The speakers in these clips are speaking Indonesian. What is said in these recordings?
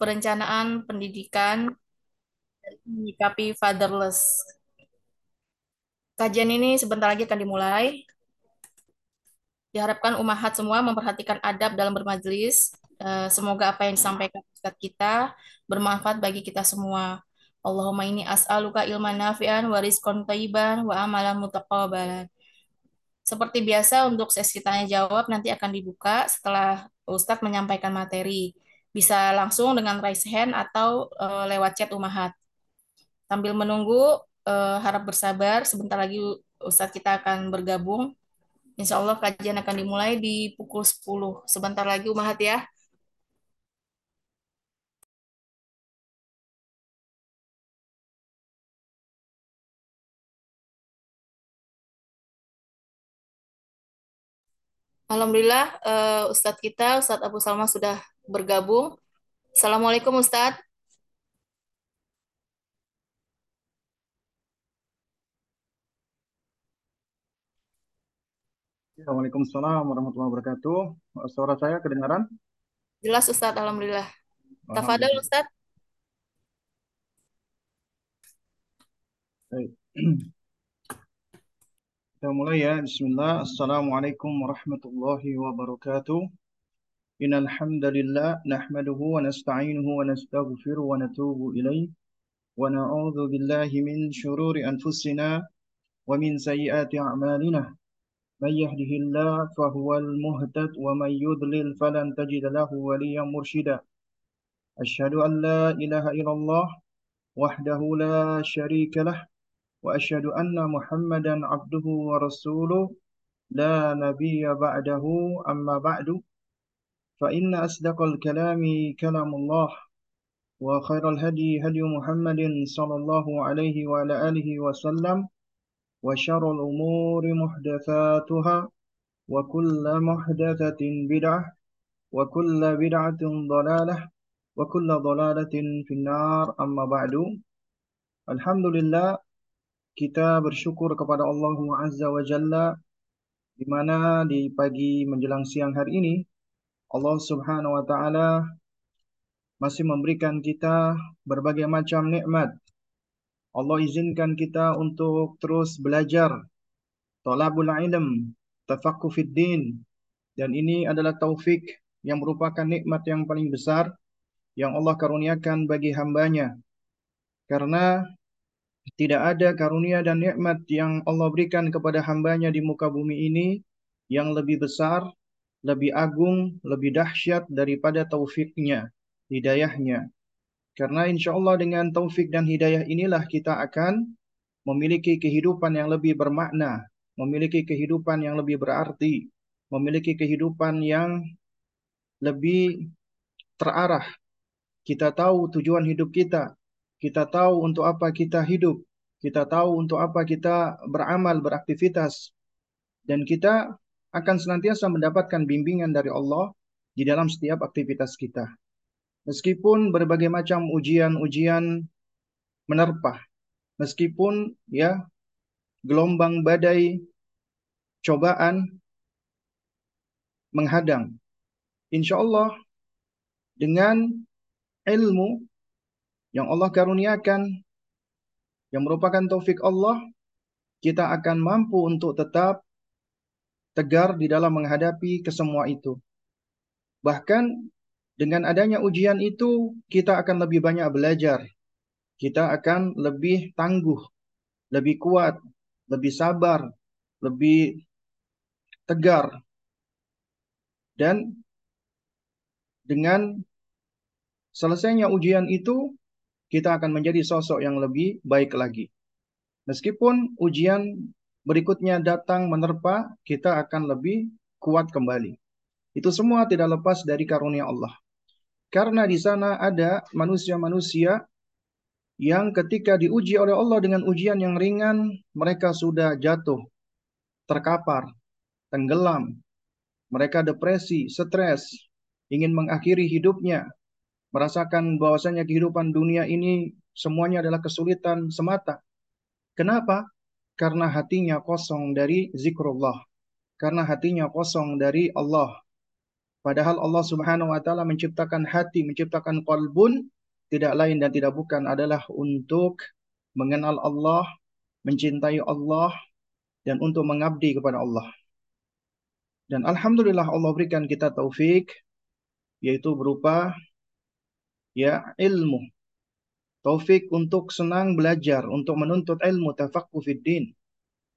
perencanaan pendidikan dan menyikapi fatherless. Kajian ini sebentar lagi akan dimulai. Diharapkan umahat semua memperhatikan adab dalam bermajelis. Eh, Semoga apa yang disampaikan Ustadz kita bermanfaat bagi kita semua. Allahumma ini as'aluka ilman nafi'an wa rizqan thayyiban wa amalan mutaqabbalan. Seperti biasa untuk sesi tanya jawab nanti akan dibuka setelah Ustadz menyampaikan materi. Bisa langsung dengan raise hand atau eh, lewat chat umahat. Sambil menunggu, eh, harap bersabar. Sebentar lagi Ustadz kita akan bergabung. Insya Allah kajian akan dimulai di pukul 10. Sebentar lagi umahat ya. Alhamdulillah eh, Ustadz kita, Ustadz Abu Salma sudah bergabung. Assalamualaikum Ustadz. Waalaikumsalam warahmatullahi wabarakatuh. Suara saya kedengaran? Jelas Ustadz, Alhamdulillah. Alhamdulillah. Ustadz. Baik. Kita mulai ya. Bismillah. Assalamualaikum warahmatullahi wabarakatuh. Innal hamdalillah nahmaduhu wa nasta'inuhu wa nastaghfiruh wa natubu ilaih wa na'udzu billahi min shururi anfusina wa min sayyiati a'malina. Man yahdihillah fahuwal muhtad wa man yudlil falan tajid lahu waliyan murshida. Ashhadu an la ilaha illallah wahdahu la sharika lah وأشهد أن محمدا عبده ورسوله لا نبي بعده. أما بعد فإن أصدق الكلام كلام الله وخير الهدي هدي محمد صلى الله عليه وعلى آله وسلم وشر الأمور محدثاتها وكل محدثة بدعة وكل بدعة ضلالة وكل ضلالة في النار. أما بعد الحمد لله kita bersyukur kepada Allah Azza wa Jalla di mana di pagi menjelang siang hari ini Allah Subhanahu wa taala masih memberikan kita berbagai macam nikmat. Allah izinkan kita untuk terus belajar talabul ilm, tafaqquh din dan ini adalah taufik yang merupakan nikmat yang paling besar yang Allah karuniakan bagi hambanya. Karena tidak ada karunia dan nikmat yang Allah berikan kepada hambanya di muka bumi ini yang lebih besar, lebih agung, lebih dahsyat daripada taufiknya, hidayahnya. Karena insya Allah dengan taufik dan hidayah inilah kita akan memiliki kehidupan yang lebih bermakna, memiliki kehidupan yang lebih berarti, memiliki kehidupan yang lebih terarah. Kita tahu tujuan hidup kita, kita tahu untuk apa kita hidup. Kita tahu untuk apa kita beramal, beraktivitas. Dan kita akan senantiasa mendapatkan bimbingan dari Allah di dalam setiap aktivitas kita. Meskipun berbagai macam ujian-ujian menerpa. Meskipun ya gelombang badai cobaan menghadang. Insya Allah dengan ilmu yang Allah karuniakan, yang merupakan taufik Allah, kita akan mampu untuk tetap tegar di dalam menghadapi kesemua itu. Bahkan dengan adanya ujian itu, kita akan lebih banyak belajar. Kita akan lebih tangguh, lebih kuat, lebih sabar, lebih tegar. Dan dengan selesainya ujian itu, kita akan menjadi sosok yang lebih baik lagi. Meskipun ujian berikutnya datang menerpa, kita akan lebih kuat kembali. Itu semua tidak lepas dari karunia Allah. Karena di sana ada manusia-manusia yang ketika diuji oleh Allah dengan ujian yang ringan, mereka sudah jatuh, terkapar, tenggelam. Mereka depresi, stres, ingin mengakhiri hidupnya, merasakan bahwasanya kehidupan dunia ini semuanya adalah kesulitan semata. Kenapa? Karena hatinya kosong dari zikrullah. Karena hatinya kosong dari Allah. Padahal Allah Subhanahu wa taala menciptakan hati, menciptakan qalbun tidak lain dan tidak bukan adalah untuk mengenal Allah, mencintai Allah dan untuk mengabdi kepada Allah. Dan alhamdulillah Allah berikan kita taufik yaitu berupa ya ilmu. Taufik untuk senang belajar, untuk menuntut ilmu tafaqquh fid din.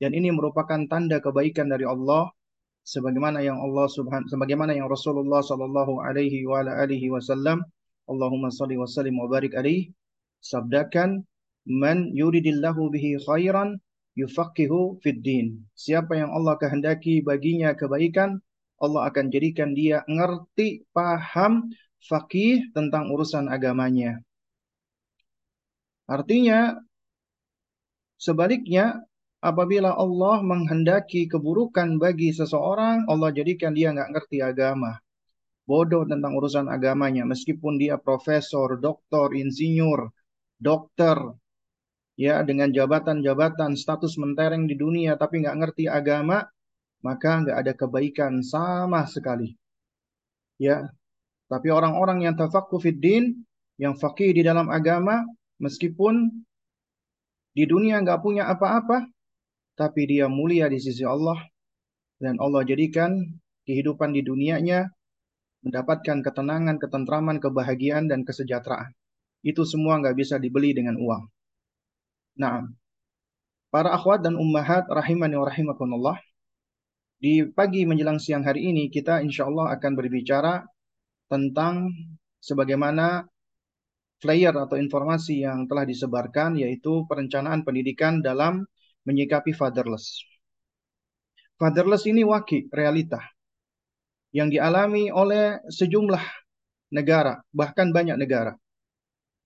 Dan ini merupakan tanda kebaikan dari Allah sebagaimana yang Allah subhan sebagaimana yang Rasulullah sallallahu alaihi wa alihi wasallam Allahumma salli wa sallim wa barik sabdakan man yuridillahu bihi khairan yufaqihu fid din siapa yang Allah kehendaki baginya kebaikan Allah akan jadikan dia ngerti paham faqih tentang urusan agamanya artinya sebaliknya apabila Allah menghendaki keburukan bagi seseorang, Allah jadikan dia nggak ngerti agama. Bodoh tentang urusan agamanya, meskipun dia profesor, doktor, insinyur, dokter, ya dengan jabatan-jabatan status mentereng di dunia, tapi nggak ngerti agama, maka nggak ada kebaikan sama sekali. Ya, tapi orang-orang yang tafakku din, yang fakih di dalam agama, meskipun di dunia nggak punya apa-apa, tapi dia mulia di sisi Allah dan Allah jadikan kehidupan di dunianya mendapatkan ketenangan, ketentraman, kebahagiaan dan kesejahteraan. Itu semua nggak bisa dibeli dengan uang. Nah, para akhwat dan ummahat rahimani wa rahimakumullah. Di pagi menjelang siang hari ini kita insya Allah akan berbicara tentang sebagaimana flyer atau informasi yang telah disebarkan yaitu perencanaan pendidikan dalam menyikapi fatherless. Fatherless ini wakil, realita yang dialami oleh sejumlah negara, bahkan banyak negara.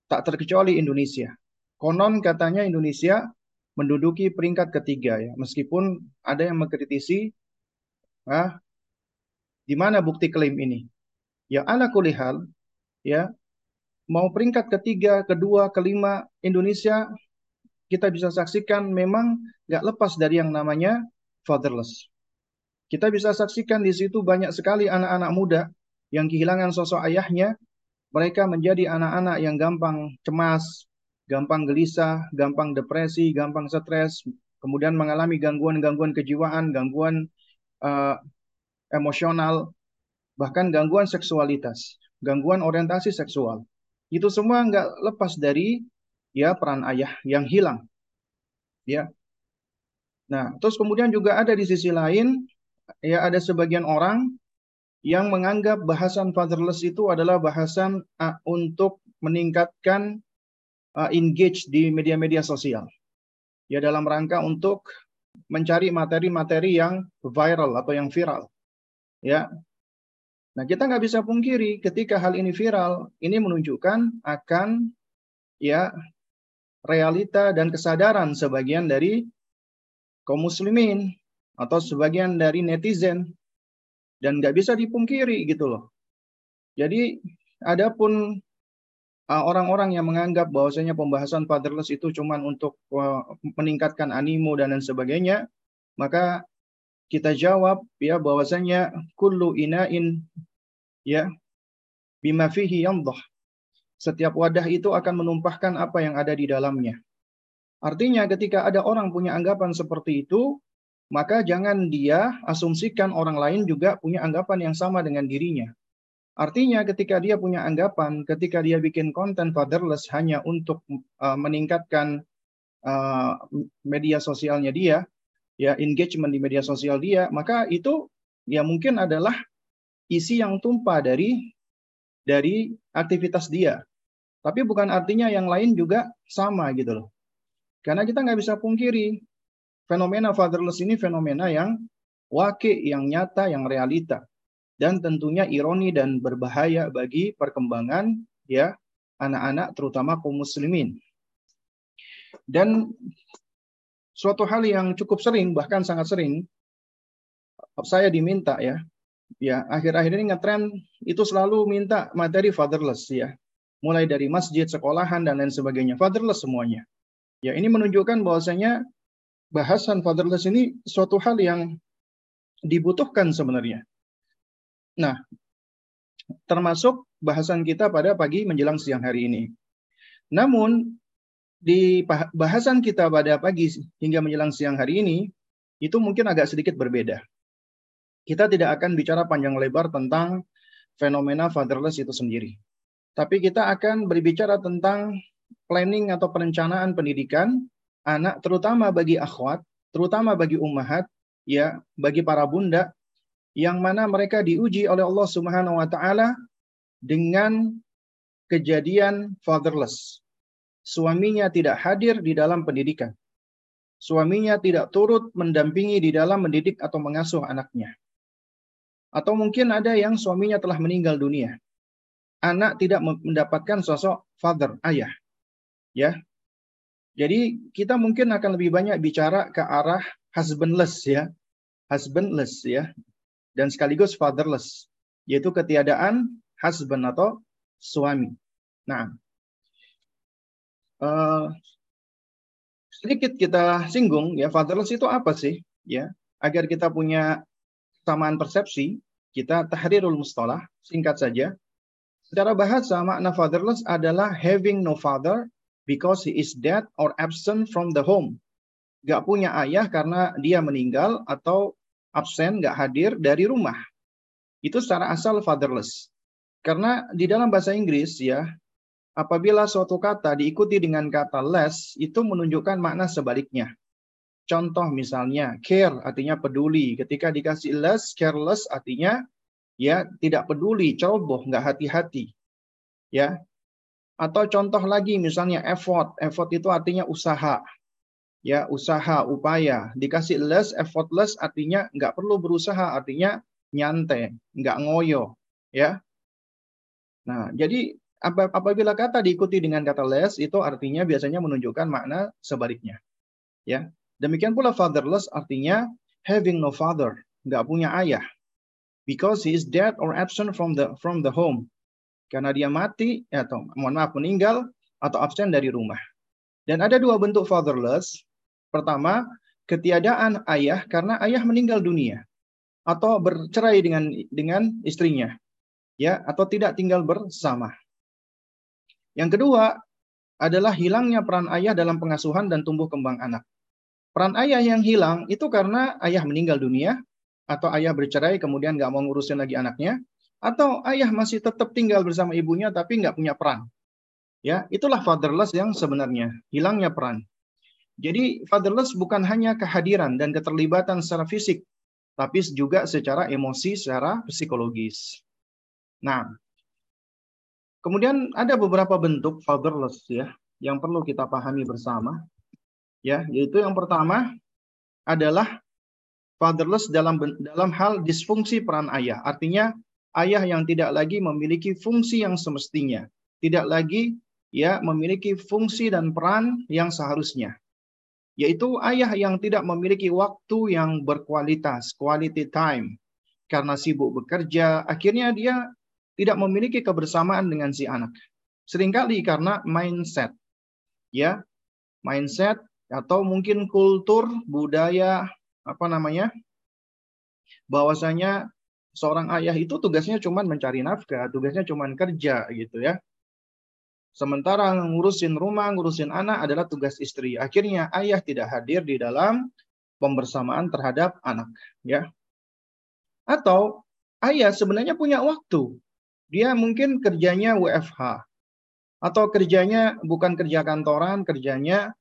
Tak terkecuali Indonesia. Konon katanya Indonesia menduduki peringkat ketiga ya, meskipun ada yang mengkritisi ah, di mana bukti klaim ini. Ya ala kulihal ya mau peringkat ketiga, kedua, kelima Indonesia kita bisa saksikan memang nggak lepas dari yang namanya fatherless. Kita bisa saksikan di situ banyak sekali anak-anak muda yang kehilangan sosok ayahnya. Mereka menjadi anak-anak yang gampang cemas, gampang gelisah, gampang depresi, gampang stres, kemudian mengalami gangguan-gangguan kejiwaan, gangguan uh, emosional, bahkan gangguan seksualitas, gangguan orientasi seksual. Itu semua nggak lepas dari ya peran ayah yang hilang. Ya. Nah, terus kemudian juga ada di sisi lain ya ada sebagian orang yang menganggap bahasan fatherless itu adalah bahasan uh, untuk meningkatkan uh, engage di media-media sosial. Ya dalam rangka untuk mencari materi-materi yang viral atau yang viral. Ya. Nah, kita nggak bisa pungkiri ketika hal ini viral, ini menunjukkan akan ya realita dan kesadaran sebagian dari kaum muslimin atau sebagian dari netizen dan nggak bisa dipungkiri gitu loh. Jadi adapun orang-orang yang menganggap bahwasanya pembahasan fatherless itu cuma untuk meningkatkan animo dan lain sebagainya, maka kita jawab ya bahwasanya kullu inain ya bima fihi yamdah setiap wadah itu akan menumpahkan apa yang ada di dalamnya. Artinya ketika ada orang punya anggapan seperti itu, maka jangan dia asumsikan orang lain juga punya anggapan yang sama dengan dirinya. Artinya ketika dia punya anggapan, ketika dia bikin konten fatherless hanya untuk uh, meningkatkan uh, media sosialnya dia, ya engagement di media sosial dia, maka itu ya mungkin adalah isi yang tumpah dari dari aktivitas dia. Tapi bukan artinya yang lain juga sama gitu loh. Karena kita nggak bisa pungkiri fenomena fatherless ini fenomena yang wakil, yang nyata, yang realita. Dan tentunya ironi dan berbahaya bagi perkembangan ya anak-anak terutama kaum muslimin. Dan suatu hal yang cukup sering bahkan sangat sering saya diminta ya ya akhir-akhir ini ngetren itu selalu minta materi fatherless ya mulai dari masjid, sekolahan dan lain sebagainya. Fatherless semuanya. Ya, ini menunjukkan bahwasanya bahasan fatherless ini suatu hal yang dibutuhkan sebenarnya. Nah, termasuk bahasan kita pada pagi menjelang siang hari ini. Namun di bahasan kita pada pagi hingga menjelang siang hari ini itu mungkin agak sedikit berbeda. Kita tidak akan bicara panjang lebar tentang fenomena fatherless itu sendiri. Tapi kita akan berbicara tentang planning atau perencanaan pendidikan anak terutama bagi akhwat, terutama bagi ummahat, ya, bagi para bunda yang mana mereka diuji oleh Allah Subhanahu wa taala dengan kejadian fatherless. Suaminya tidak hadir di dalam pendidikan. Suaminya tidak turut mendampingi di dalam mendidik atau mengasuh anaknya. Atau mungkin ada yang suaminya telah meninggal dunia. Anak tidak mendapatkan sosok father, ayah. Ya. Jadi kita mungkin akan lebih banyak bicara ke arah husbandless ya. Husbandless ya dan sekaligus fatherless, yaitu ketiadaan husband atau suami. Nah, uh, sedikit kita singgung ya fatherless itu apa sih? Ya, agar kita punya kesamaan persepsi, kita tahrirul mustalah, singkat saja. Secara bahasa makna fatherless adalah having no father because he is dead or absent from the home. Gak punya ayah karena dia meninggal atau absen, nggak hadir dari rumah. Itu secara asal fatherless. Karena di dalam bahasa Inggris ya, apabila suatu kata diikuti dengan kata less, itu menunjukkan makna sebaliknya. Contoh misalnya, care artinya peduli. Ketika dikasih less, careless artinya ya tidak peduli, ceroboh, nggak hati-hati. Ya. Atau contoh lagi misalnya effort. Effort itu artinya usaha ya usaha upaya dikasih less effortless artinya nggak perlu berusaha artinya nyantai nggak ngoyo ya nah jadi apabila kata diikuti dengan kata less itu artinya biasanya menunjukkan makna sebaliknya. Ya. Demikian pula fatherless artinya having no father nggak punya ayah. Because he is dead or absent from the from the home. Karena dia mati atau mohon maaf meninggal atau absen dari rumah. Dan ada dua bentuk fatherless. Pertama, ketiadaan ayah karena ayah meninggal dunia. Atau bercerai dengan dengan istrinya. Ya atau tidak tinggal bersama. Yang kedua adalah hilangnya peran ayah dalam pengasuhan dan tumbuh kembang anak. Peran ayah yang hilang itu karena ayah meninggal dunia atau ayah bercerai kemudian nggak mau ngurusin lagi anaknya atau ayah masih tetap tinggal bersama ibunya tapi nggak punya peran. Ya, itulah fatherless yang sebenarnya, hilangnya peran. Jadi fatherless bukan hanya kehadiran dan keterlibatan secara fisik, tapi juga secara emosi, secara psikologis. Nah, kemudian ada beberapa bentuk fatherless ya yang perlu kita pahami bersama. Ya, yaitu yang pertama adalah fatherless dalam dalam hal disfungsi peran ayah. Artinya ayah yang tidak lagi memiliki fungsi yang semestinya, tidak lagi ya memiliki fungsi dan peran yang seharusnya yaitu ayah yang tidak memiliki waktu yang berkualitas, quality time. Karena sibuk bekerja, akhirnya dia tidak memiliki kebersamaan dengan si anak. Seringkali karena mindset. Ya, mindset atau mungkin kultur, budaya, apa namanya? bahwasanya seorang ayah itu tugasnya cuma mencari nafkah, tugasnya cuma kerja gitu ya. Sementara ngurusin rumah, ngurusin anak adalah tugas istri. Akhirnya ayah tidak hadir di dalam pembersamaan terhadap anak, ya. Atau ayah sebenarnya punya waktu. Dia mungkin kerjanya WFH atau kerjanya bukan kerja kantoran, kerjanya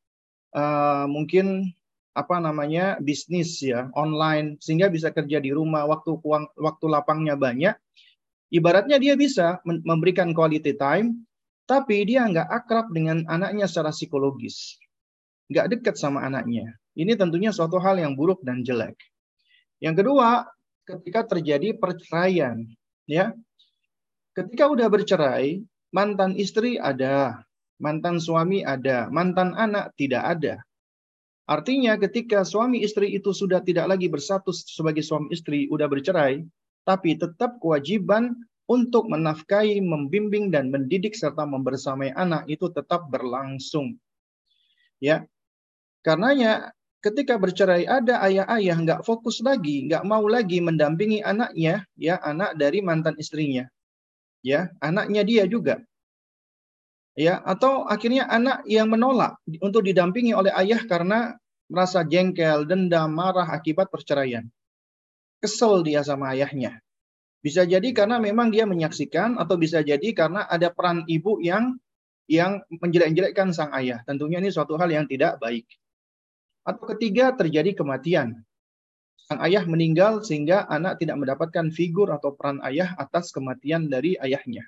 uh, mungkin apa namanya bisnis ya online sehingga bisa kerja di rumah waktu waktu lapangnya banyak ibaratnya dia bisa memberikan quality time tapi dia nggak akrab dengan anaknya secara psikologis. Nggak dekat sama anaknya. Ini tentunya suatu hal yang buruk dan jelek. Yang kedua, ketika terjadi perceraian. ya Ketika udah bercerai, mantan istri ada, mantan suami ada, mantan anak tidak ada. Artinya ketika suami istri itu sudah tidak lagi bersatu sebagai suami istri, udah bercerai, tapi tetap kewajiban untuk menafkahi, membimbing dan mendidik serta membersamai anak itu tetap berlangsung. Ya. Karenanya ketika bercerai ada ayah-ayah nggak fokus lagi, nggak mau lagi mendampingi anaknya, ya anak dari mantan istrinya. Ya, anaknya dia juga. Ya, atau akhirnya anak yang menolak untuk didampingi oleh ayah karena merasa jengkel, dendam, marah akibat perceraian. Kesel dia sama ayahnya. Bisa jadi karena memang dia menyaksikan atau bisa jadi karena ada peran ibu yang yang menjelek-jelekkan sang ayah. Tentunya ini suatu hal yang tidak baik. Atau ketiga terjadi kematian. Sang ayah meninggal sehingga anak tidak mendapatkan figur atau peran ayah atas kematian dari ayahnya.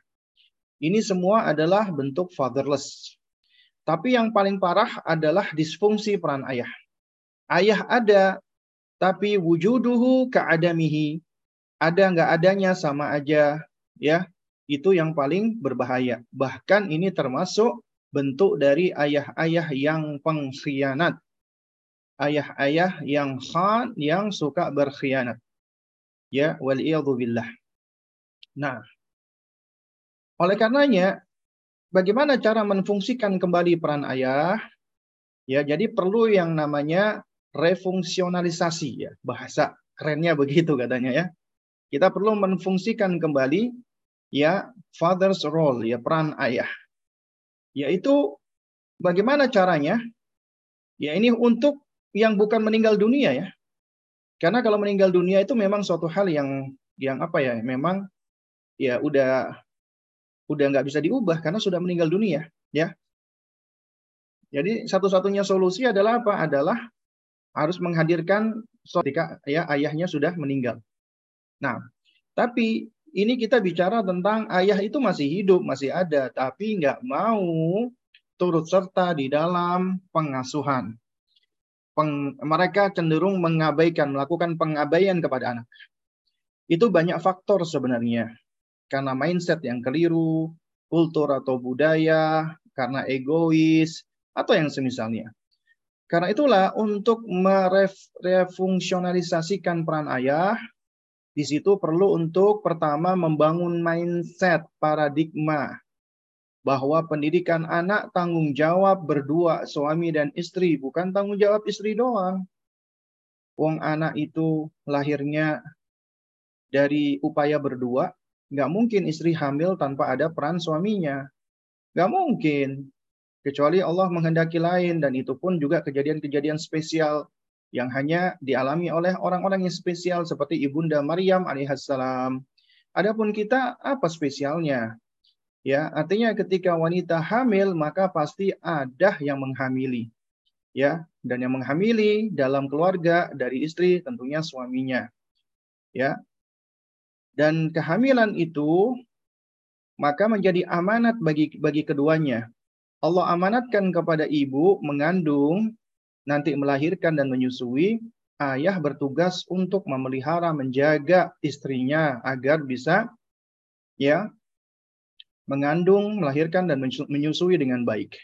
Ini semua adalah bentuk fatherless. Tapi yang paling parah adalah disfungsi peran ayah. Ayah ada, tapi wujuduhu ka'adamihi. Ada nggak adanya sama aja. ya Itu yang paling berbahaya. Bahkan ini termasuk bentuk dari ayah-ayah yang pengkhianat ayah-ayah yang khan yang suka berkhianat. Ya, wal billah. Nah, oleh karenanya bagaimana cara menfungsikan kembali peran ayah? Ya, jadi perlu yang namanya refungsionalisasi ya, bahasa kerennya begitu katanya ya. Kita perlu menfungsikan kembali ya father's role ya peran ayah. Yaitu bagaimana caranya? Ya ini untuk yang bukan meninggal dunia ya. Karena kalau meninggal dunia itu memang suatu hal yang yang apa ya, memang ya udah udah nggak bisa diubah karena sudah meninggal dunia, ya. Jadi satu-satunya solusi adalah apa? Adalah harus menghadirkan ketika ya ayahnya sudah meninggal. Nah, tapi ini kita bicara tentang ayah itu masih hidup, masih ada, tapi nggak mau turut serta di dalam pengasuhan peng, mereka cenderung mengabaikan, melakukan pengabaian kepada anak. Itu banyak faktor sebenarnya. Karena mindset yang keliru, kultur atau budaya, karena egois, atau yang semisalnya. Karena itulah untuk merefungsionalisasikan peran ayah, di situ perlu untuk pertama membangun mindset paradigma bahwa pendidikan anak tanggung jawab berdua suami dan istri, bukan tanggung jawab istri doang. Wong anak itu lahirnya dari upaya berdua, nggak mungkin istri hamil tanpa ada peran suaminya. Nggak mungkin. Kecuali Allah menghendaki lain dan itu pun juga kejadian-kejadian spesial yang hanya dialami oleh orang-orang yang spesial seperti Ibunda Maryam alaihissalam. Adapun kita apa spesialnya? Ya, artinya ketika wanita hamil maka pasti ada yang menghamili. Ya, dan yang menghamili dalam keluarga dari istri tentunya suaminya. Ya. Dan kehamilan itu maka menjadi amanat bagi bagi keduanya. Allah amanatkan kepada ibu mengandung, nanti melahirkan dan menyusui, ayah bertugas untuk memelihara, menjaga istrinya agar bisa ya mengandung, melahirkan, dan menyusui dengan baik.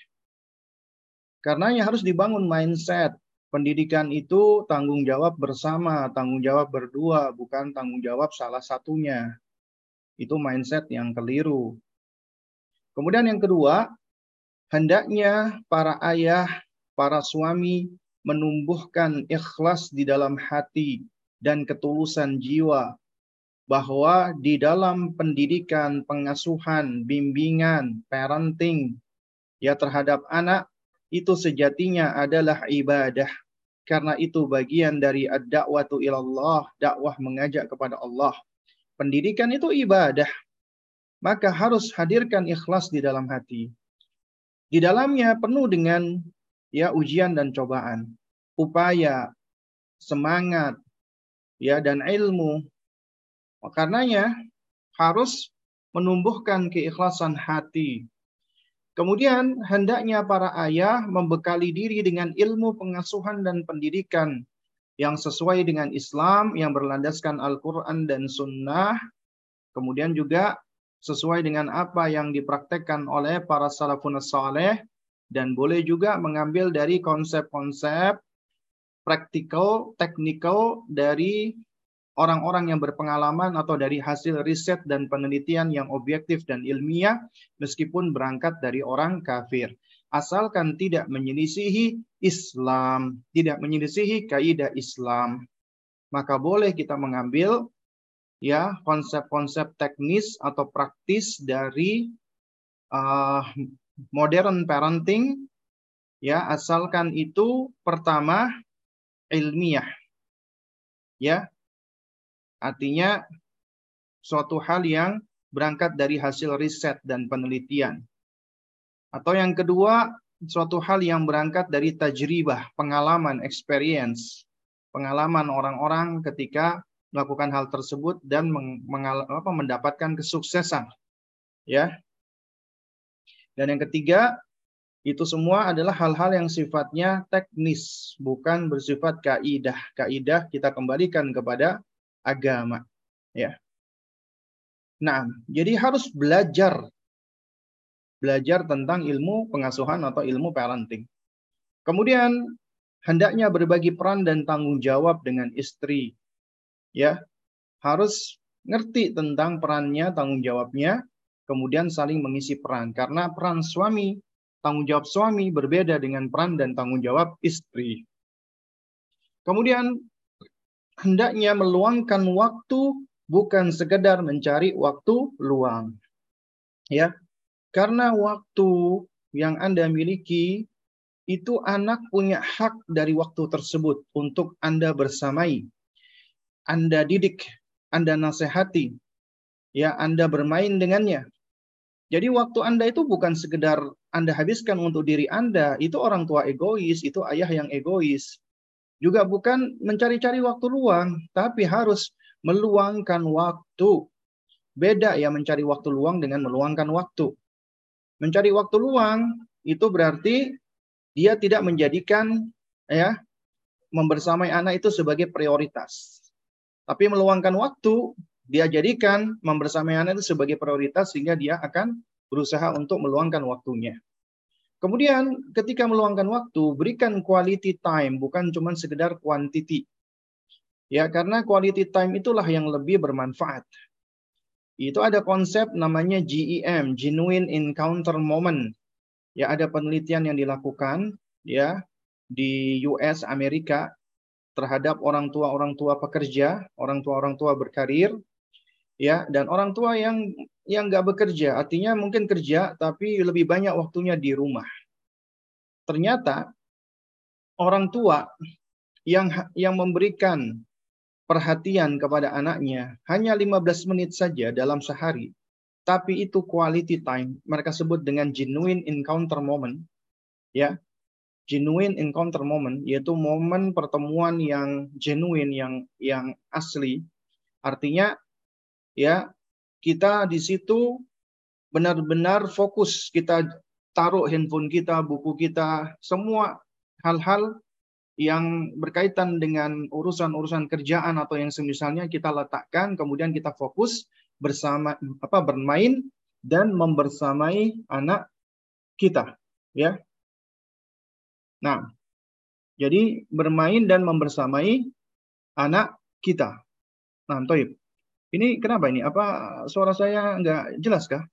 Karena yang harus dibangun mindset. Pendidikan itu tanggung jawab bersama, tanggung jawab berdua, bukan tanggung jawab salah satunya. Itu mindset yang keliru. Kemudian yang kedua, hendaknya para ayah, para suami menumbuhkan ikhlas di dalam hati dan ketulusan jiwa bahwa di dalam pendidikan, pengasuhan, bimbingan, parenting ya terhadap anak itu sejatinya adalah ibadah. Karena itu bagian dari ad-da'watu ilallah, dakwah mengajak kepada Allah. Pendidikan itu ibadah. Maka harus hadirkan ikhlas di dalam hati. Di dalamnya penuh dengan ya ujian dan cobaan, upaya, semangat, ya dan ilmu Karenanya harus menumbuhkan keikhlasan hati. Kemudian hendaknya para ayah membekali diri dengan ilmu pengasuhan dan pendidikan yang sesuai dengan Islam yang berlandaskan Al-Quran dan Sunnah. Kemudian juga sesuai dengan apa yang dipraktekkan oleh para salafun saleh dan boleh juga mengambil dari konsep-konsep praktikal, teknikal dari orang-orang yang berpengalaman atau dari hasil riset dan penelitian yang objektif dan ilmiah meskipun berangkat dari orang kafir. Asalkan tidak menyelisihi Islam, tidak menyelisihi kaidah Islam, maka boleh kita mengambil ya konsep-konsep teknis atau praktis dari uh, modern parenting ya asalkan itu pertama ilmiah ya artinya suatu hal yang berangkat dari hasil riset dan penelitian atau yang kedua suatu hal yang berangkat dari tajribah pengalaman experience pengalaman orang-orang ketika melakukan hal tersebut dan apa, mendapatkan kesuksesan. Ya. Dan yang ketiga, itu semua adalah hal-hal yang sifatnya teknis, bukan bersifat kaidah. Kaidah kita kembalikan kepada agama, ya. Nah, jadi harus belajar belajar tentang ilmu pengasuhan atau ilmu parenting. Kemudian hendaknya berbagi peran dan tanggung jawab dengan istri ya harus ngerti tentang perannya, tanggung jawabnya, kemudian saling mengisi peran. Karena peran suami, tanggung jawab suami berbeda dengan peran dan tanggung jawab istri. Kemudian hendaknya meluangkan waktu bukan sekedar mencari waktu luang. Ya. Karena waktu yang Anda miliki itu anak punya hak dari waktu tersebut untuk Anda bersamai anda didik, Anda nasihati, ya Anda bermain dengannya. Jadi waktu Anda itu bukan sekedar Anda habiskan untuk diri Anda, itu orang tua egois, itu ayah yang egois. Juga bukan mencari-cari waktu luang, tapi harus meluangkan waktu. Beda ya mencari waktu luang dengan meluangkan waktu. Mencari waktu luang itu berarti dia tidak menjadikan ya membersamai anak itu sebagai prioritas. Tapi meluangkan waktu, dia jadikan membersamai anak itu sebagai prioritas sehingga dia akan berusaha untuk meluangkan waktunya. Kemudian ketika meluangkan waktu, berikan quality time, bukan cuma sekedar quantity. Ya, karena quality time itulah yang lebih bermanfaat. Itu ada konsep namanya GEM, Genuine Encounter Moment. Ya, ada penelitian yang dilakukan ya di US Amerika terhadap orang tua orang tua pekerja, orang tua orang tua berkarir, ya dan orang tua yang yang nggak bekerja, artinya mungkin kerja tapi lebih banyak waktunya di rumah. Ternyata orang tua yang yang memberikan perhatian kepada anaknya hanya 15 menit saja dalam sehari, tapi itu quality time, mereka sebut dengan genuine encounter moment, ya. Genuine encounter moment yaitu momen pertemuan yang genuine yang yang asli. Artinya ya kita di situ benar-benar fokus kita taruh handphone kita buku kita semua hal-hal yang berkaitan dengan urusan-urusan kerjaan atau yang semisalnya kita letakkan kemudian kita fokus bersama apa bermain dan membersamai anak kita ya Nah, jadi bermain dan membersamai anak kita. Nah. Ini kenapa ini? Apa suara saya nggak jelas kah?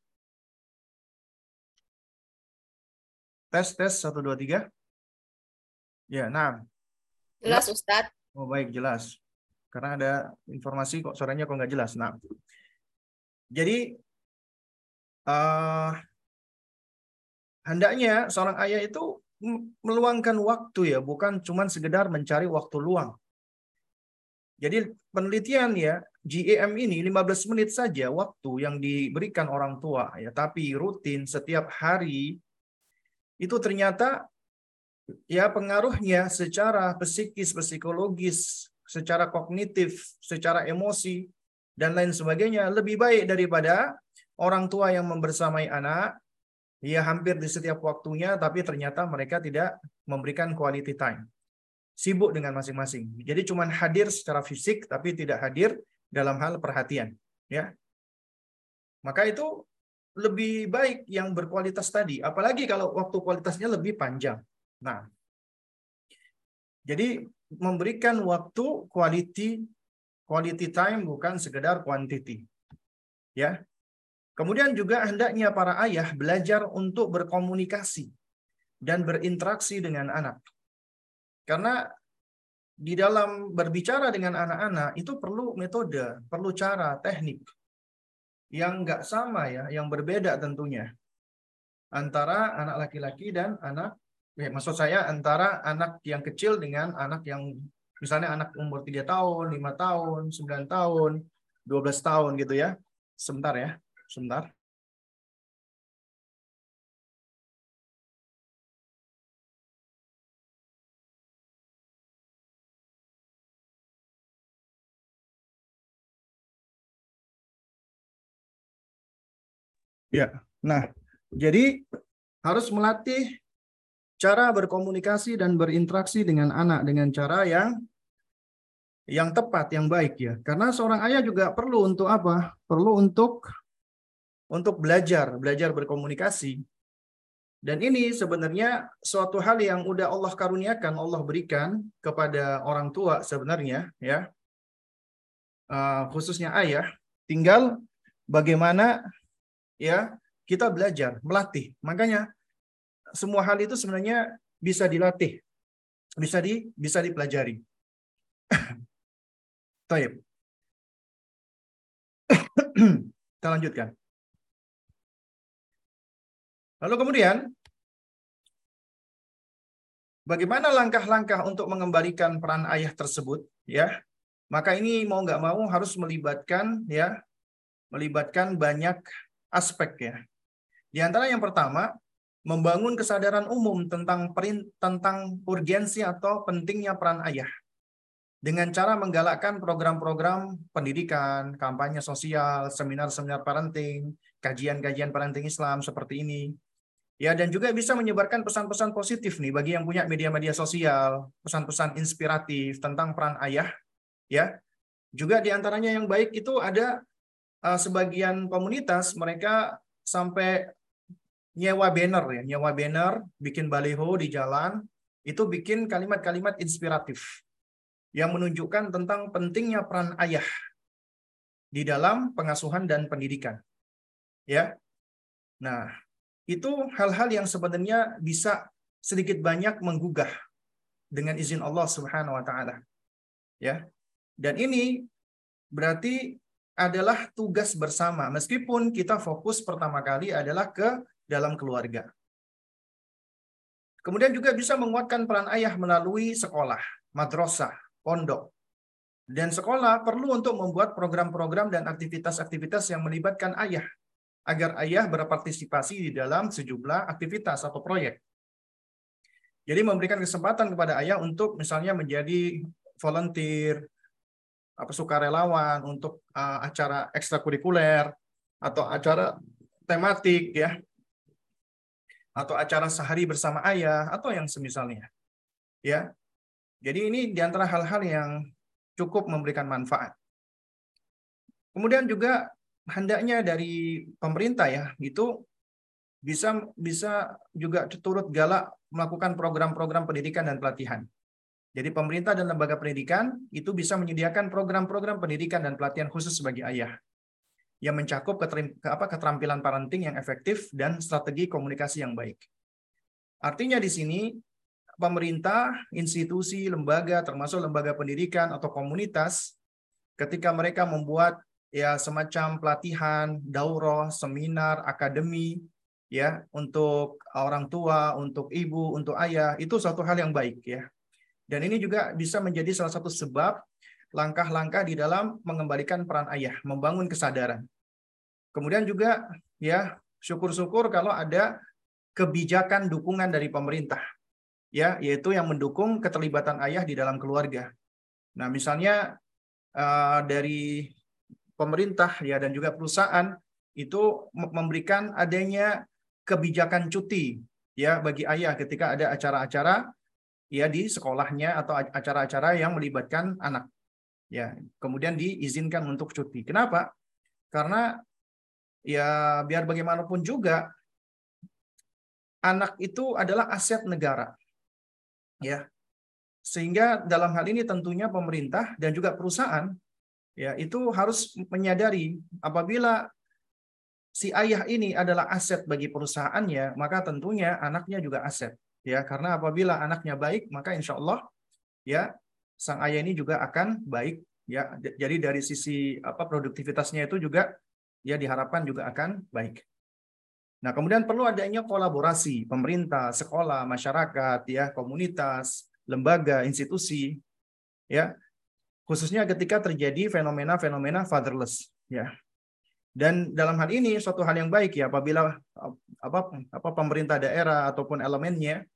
Tes, tes, satu, dua, tiga. Ya, nah. Jelas, Ustadz. Oh, baik, jelas. Karena ada informasi kok suaranya kok nggak jelas. Nah, jadi uh, hendaknya seorang ayah itu meluangkan waktu ya, bukan cuma sekedar mencari waktu luang. Jadi penelitian ya, GEM ini 15 menit saja waktu yang diberikan orang tua ya, tapi rutin setiap hari itu ternyata ya pengaruhnya secara psikis, psikologis, secara kognitif, secara emosi dan lain sebagainya lebih baik daripada orang tua yang membersamai anak Iya hampir di setiap waktunya, tapi ternyata mereka tidak memberikan quality time. Sibuk dengan masing-masing. Jadi cuma hadir secara fisik, tapi tidak hadir dalam hal perhatian. Ya, maka itu lebih baik yang berkualitas tadi. Apalagi kalau waktu kualitasnya lebih panjang. Nah, jadi memberikan waktu quality quality time bukan sekedar quantity. Ya, Kemudian juga hendaknya para ayah belajar untuk berkomunikasi dan berinteraksi dengan anak. Karena di dalam berbicara dengan anak-anak itu perlu metode, perlu cara, teknik yang nggak sama ya, yang berbeda tentunya antara anak laki-laki dan anak ya, maksud saya antara anak yang kecil dengan anak yang misalnya anak umur 3 tahun, 5 tahun, 9 tahun, 12 tahun gitu ya. Sebentar ya, sebentar. Ya, nah, jadi harus melatih cara berkomunikasi dan berinteraksi dengan anak dengan cara yang yang tepat, yang baik ya. Karena seorang ayah juga perlu untuk apa? Perlu untuk untuk belajar, belajar berkomunikasi. Dan ini sebenarnya suatu hal yang udah Allah karuniakan, Allah berikan kepada orang tua sebenarnya ya. Uh, khususnya ayah, tinggal bagaimana ya kita belajar, melatih. Makanya semua hal itu sebenarnya bisa dilatih, bisa di bisa dipelajari. Taib. Kita lanjutkan. Lalu kemudian, bagaimana langkah-langkah untuk mengembalikan peran ayah tersebut? Ya, maka ini mau nggak mau harus melibatkan ya, melibatkan banyak aspek ya. Di antara yang pertama, membangun kesadaran umum tentang perin, tentang urgensi atau pentingnya peran ayah dengan cara menggalakkan program-program pendidikan, kampanye sosial, seminar-seminar parenting, kajian-kajian parenting Islam seperti ini. Ya, dan juga bisa menyebarkan pesan-pesan positif nih bagi yang punya media-media sosial, pesan-pesan inspiratif tentang peran ayah, ya. Juga di antaranya yang baik itu ada uh, sebagian komunitas mereka sampai nyewa banner ya, nyewa banner, bikin baliho di jalan, itu bikin kalimat-kalimat inspiratif yang menunjukkan tentang pentingnya peran ayah di dalam pengasuhan dan pendidikan. Ya. Nah, itu hal-hal yang sebenarnya bisa sedikit banyak menggugah dengan izin Allah Subhanahu wa taala. Ya. Dan ini berarti adalah tugas bersama meskipun kita fokus pertama kali adalah ke dalam keluarga. Kemudian juga bisa menguatkan peran ayah melalui sekolah, madrasah, pondok. Dan sekolah perlu untuk membuat program-program dan aktivitas-aktivitas yang melibatkan ayah agar ayah berpartisipasi di dalam sejumlah aktivitas atau proyek. Jadi memberikan kesempatan kepada ayah untuk misalnya menjadi volunteer, apa sukarelawan untuk uh, acara ekstrakurikuler atau acara tematik ya. Atau acara sehari bersama ayah atau yang semisalnya ya. Jadi ini di antara hal-hal yang cukup memberikan manfaat. Kemudian juga hendaknya dari pemerintah ya itu bisa bisa juga turut galak melakukan program-program pendidikan dan pelatihan jadi pemerintah dan lembaga pendidikan itu bisa menyediakan program-program pendidikan dan pelatihan khusus bagi ayah yang mencakup keterampilan parenting yang efektif dan strategi komunikasi yang baik. Artinya di sini pemerintah, institusi, lembaga termasuk lembaga pendidikan atau komunitas ketika mereka membuat ya semacam pelatihan, daurah, seminar, akademi ya untuk orang tua, untuk ibu, untuk ayah itu suatu hal yang baik ya. Dan ini juga bisa menjadi salah satu sebab langkah-langkah di dalam mengembalikan peran ayah, membangun kesadaran. Kemudian juga ya syukur-syukur kalau ada kebijakan dukungan dari pemerintah ya yaitu yang mendukung keterlibatan ayah di dalam keluarga. Nah, misalnya uh, dari pemerintah ya dan juga perusahaan itu memberikan adanya kebijakan cuti ya bagi ayah ketika ada acara-acara ya di sekolahnya atau acara-acara yang melibatkan anak. Ya, kemudian diizinkan untuk cuti. Kenapa? Karena ya biar bagaimanapun juga anak itu adalah aset negara. Ya. Sehingga dalam hal ini tentunya pemerintah dan juga perusahaan ya itu harus menyadari apabila si ayah ini adalah aset bagi perusahaannya, maka tentunya anaknya juga aset ya karena apabila anaknya baik maka insya Allah ya sang ayah ini juga akan baik ya. Jadi dari sisi apa produktivitasnya itu juga ya diharapkan juga akan baik. Nah, kemudian perlu adanya kolaborasi pemerintah, sekolah, masyarakat, ya, komunitas, lembaga, institusi, ya, khususnya ketika terjadi fenomena-fenomena fatherless, ya. Dan dalam hal ini suatu hal yang baik ya apabila apa apa pemerintah daerah ataupun elemennya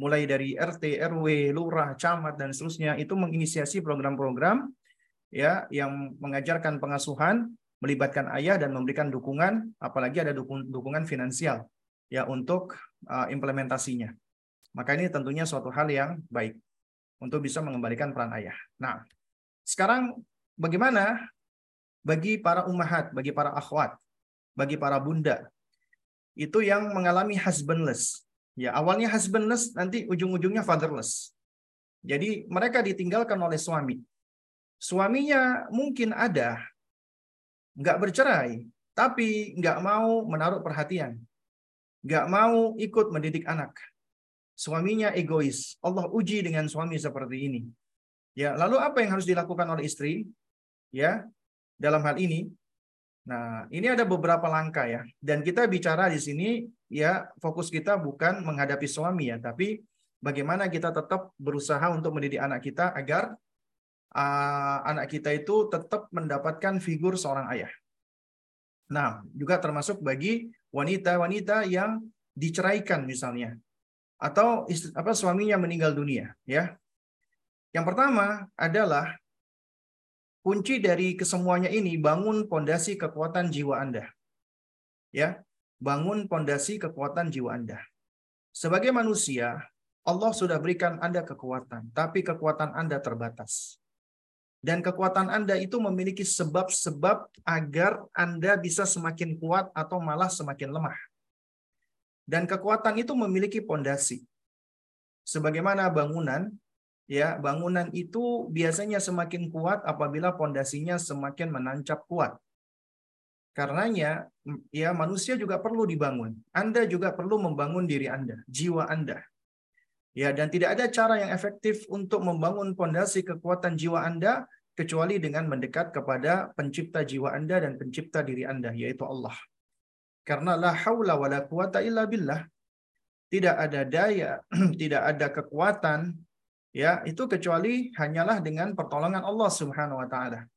mulai dari RT, RW, lurah, camat dan seterusnya itu menginisiasi program-program ya yang mengajarkan pengasuhan melibatkan ayah dan memberikan dukungan, apalagi ada dukung, dukungan finansial ya untuk uh, implementasinya. Maka ini tentunya suatu hal yang baik untuk bisa mengembalikan peran ayah. Nah, sekarang bagaimana bagi para ummahat, bagi para akhwat, bagi para bunda itu yang mengalami husbandless. Ya, awalnya husbandless, nanti ujung-ujungnya fatherless. Jadi mereka ditinggalkan oleh suami. Suaminya mungkin ada, nggak bercerai, tapi nggak mau menaruh perhatian, nggak mau ikut mendidik anak. Suaminya egois. Allah uji dengan suami seperti ini. Ya, lalu apa yang harus dilakukan oleh istri? Ya, dalam hal ini. Nah, ini ada beberapa langkah ya. Dan kita bicara di sini ya fokus kita bukan menghadapi suami ya, tapi bagaimana kita tetap berusaha untuk mendidik anak kita agar uh, anak kita itu tetap mendapatkan figur seorang ayah. Nah, juga termasuk bagi wanita-wanita yang diceraikan misalnya atau istri, apa suaminya meninggal dunia, ya. Yang pertama adalah kunci dari kesemuanya ini bangun pondasi kekuatan jiwa Anda. Ya, bangun pondasi kekuatan jiwa Anda. Sebagai manusia, Allah sudah berikan Anda kekuatan, tapi kekuatan Anda terbatas. Dan kekuatan Anda itu memiliki sebab-sebab agar Anda bisa semakin kuat atau malah semakin lemah. Dan kekuatan itu memiliki pondasi. Sebagaimana bangunan, ya, bangunan itu biasanya semakin kuat apabila pondasinya semakin menancap kuat. Karenanya, ya manusia juga perlu dibangun. Anda juga perlu membangun diri Anda, jiwa Anda. Ya, dan tidak ada cara yang efektif untuk membangun pondasi kekuatan jiwa Anda kecuali dengan mendekat kepada pencipta jiwa Anda dan pencipta diri Anda, yaitu Allah. Karena la haula wa la quwata illa billah. Tidak ada daya, tidak ada kekuatan, ya itu kecuali hanyalah dengan pertolongan Allah Subhanahu wa taala.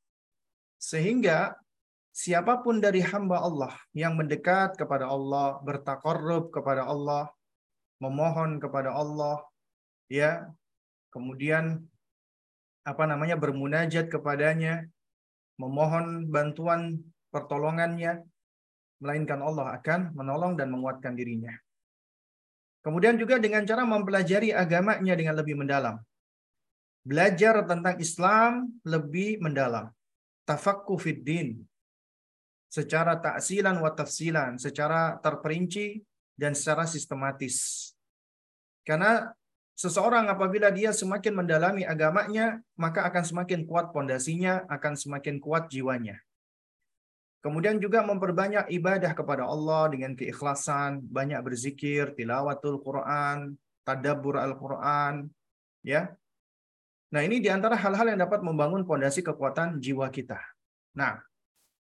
Sehingga siapa pun dari hamba Allah yang mendekat kepada Allah, bertakarrub kepada Allah, memohon kepada Allah, ya, kemudian apa namanya bermunajat kepadanya, memohon bantuan pertolongannya, melainkan Allah akan menolong dan menguatkan dirinya. Kemudian juga dengan cara mempelajari agamanya dengan lebih mendalam. Belajar tentang Islam lebih mendalam. Tafakku fiddin. Secara taksilan wa tafsilan. Secara terperinci dan secara sistematis. Karena seseorang apabila dia semakin mendalami agamanya, maka akan semakin kuat pondasinya, akan semakin kuat jiwanya. Kemudian juga memperbanyak ibadah kepada Allah dengan keikhlasan, banyak berzikir, tilawatul Quran, tadabbur Al-Quran, ya. Nah, ini di antara hal-hal yang dapat membangun pondasi kekuatan jiwa kita. Nah,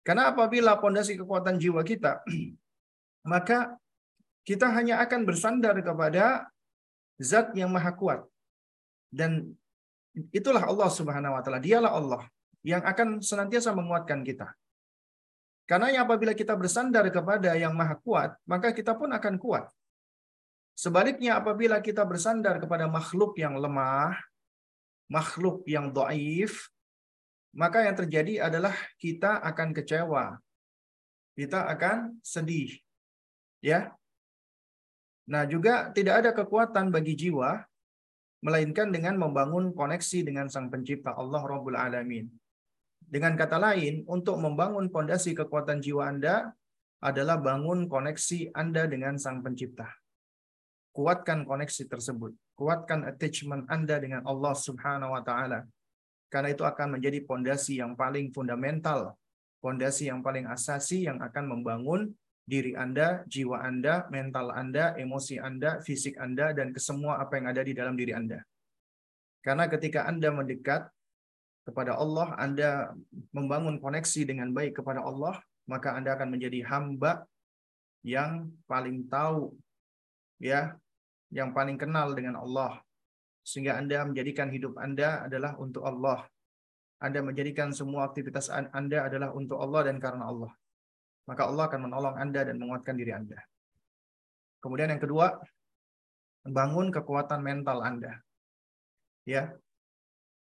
karena apabila pondasi kekuatan jiwa kita, maka kita hanya akan bersandar kepada zat yang maha kuat. Dan itulah Allah Subhanahu wa taala. Dialah Allah yang akan senantiasa menguatkan kita. Karena apabila kita bersandar kepada yang maha kuat, maka kita pun akan kuat. Sebaliknya apabila kita bersandar kepada makhluk yang lemah, makhluk yang doaif, maka yang terjadi adalah kita akan kecewa. Kita akan sedih. Ya, Nah, juga tidak ada kekuatan bagi jiwa melainkan dengan membangun koneksi dengan Sang Pencipta Allah Rabbul Alamin. Dengan kata lain, untuk membangun pondasi kekuatan jiwa Anda adalah bangun koneksi Anda dengan Sang Pencipta. Kuatkan koneksi tersebut. Kuatkan attachment Anda dengan Allah Subhanahu wa taala. Karena itu akan menjadi pondasi yang paling fundamental, pondasi yang paling asasi yang akan membangun diri Anda, jiwa Anda, mental Anda, emosi Anda, fisik Anda, dan kesemua apa yang ada di dalam diri Anda. Karena ketika Anda mendekat kepada Allah, Anda membangun koneksi dengan baik kepada Allah, maka Anda akan menjadi hamba yang paling tahu ya, yang paling kenal dengan Allah. Sehingga Anda menjadikan hidup Anda adalah untuk Allah. Anda menjadikan semua aktivitas Anda adalah untuk Allah dan karena Allah. Maka Allah akan menolong Anda dan menguatkan diri Anda. Kemudian yang kedua, bangun kekuatan mental Anda. Ya.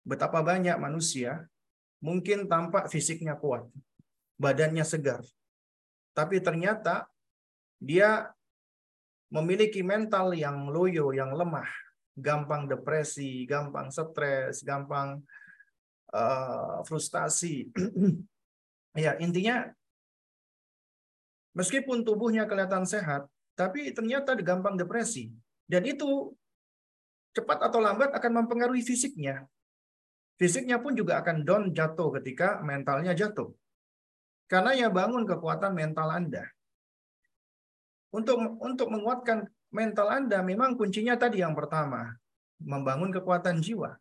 Betapa banyak manusia mungkin tampak fisiknya kuat, badannya segar. Tapi ternyata dia memiliki mental yang loyo, yang lemah, gampang depresi, gampang stres, gampang uh, frustasi. ya, intinya meskipun tubuhnya kelihatan sehat, tapi ternyata gampang depresi. Dan itu cepat atau lambat akan mempengaruhi fisiknya. Fisiknya pun juga akan down jatuh ketika mentalnya jatuh. Karena ya bangun kekuatan mental Anda. Untuk untuk menguatkan mental Anda memang kuncinya tadi yang pertama, membangun kekuatan jiwa.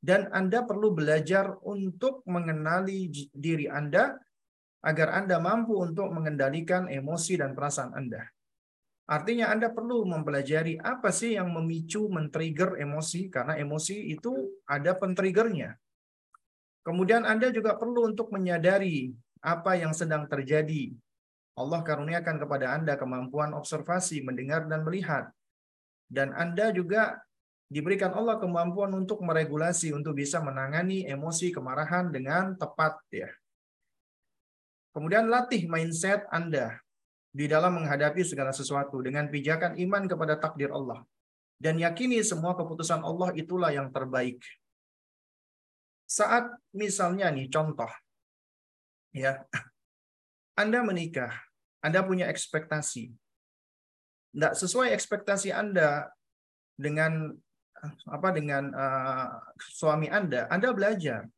Dan Anda perlu belajar untuk mengenali diri Anda agar Anda mampu untuk mengendalikan emosi dan perasaan Anda. Artinya Anda perlu mempelajari apa sih yang memicu men-trigger emosi karena emosi itu ada pen-triggernya. Kemudian Anda juga perlu untuk menyadari apa yang sedang terjadi. Allah karuniakan kepada Anda kemampuan observasi, mendengar dan melihat. Dan Anda juga diberikan Allah kemampuan untuk meregulasi untuk bisa menangani emosi kemarahan dengan tepat ya. Kemudian latih mindset Anda di dalam menghadapi segala sesuatu dengan pijakan iman kepada takdir Allah dan yakini semua keputusan Allah itulah yang terbaik. Saat misalnya nih contoh ya Anda menikah, Anda punya ekspektasi. Tidak sesuai ekspektasi Anda dengan apa dengan uh, suami Anda, Anda belajar.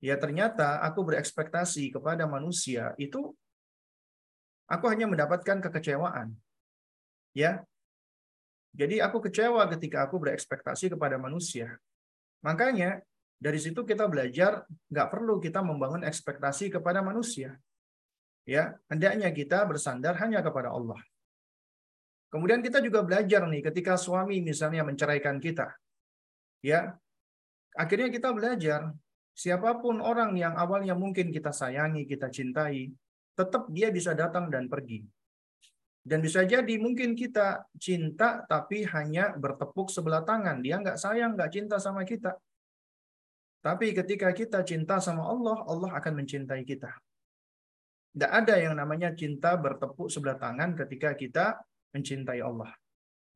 Ya ternyata aku berekspektasi kepada manusia itu Aku hanya mendapatkan kekecewaan. Ya. Jadi aku kecewa ketika aku berekspektasi kepada manusia. Makanya dari situ kita belajar nggak perlu kita membangun ekspektasi kepada manusia. Ya, hendaknya kita bersandar hanya kepada Allah. Kemudian kita juga belajar nih ketika suami misalnya menceraikan kita. Ya. Akhirnya kita belajar siapa pun orang yang awalnya mungkin kita sayangi, kita cintai, tetap dia bisa datang dan pergi. Dan bisa jadi mungkin kita cinta tapi hanya bertepuk sebelah tangan. Dia nggak sayang, nggak cinta sama kita. Tapi ketika kita cinta sama Allah, Allah akan mencintai kita. Tidak ada yang namanya cinta bertepuk sebelah tangan ketika kita mencintai Allah,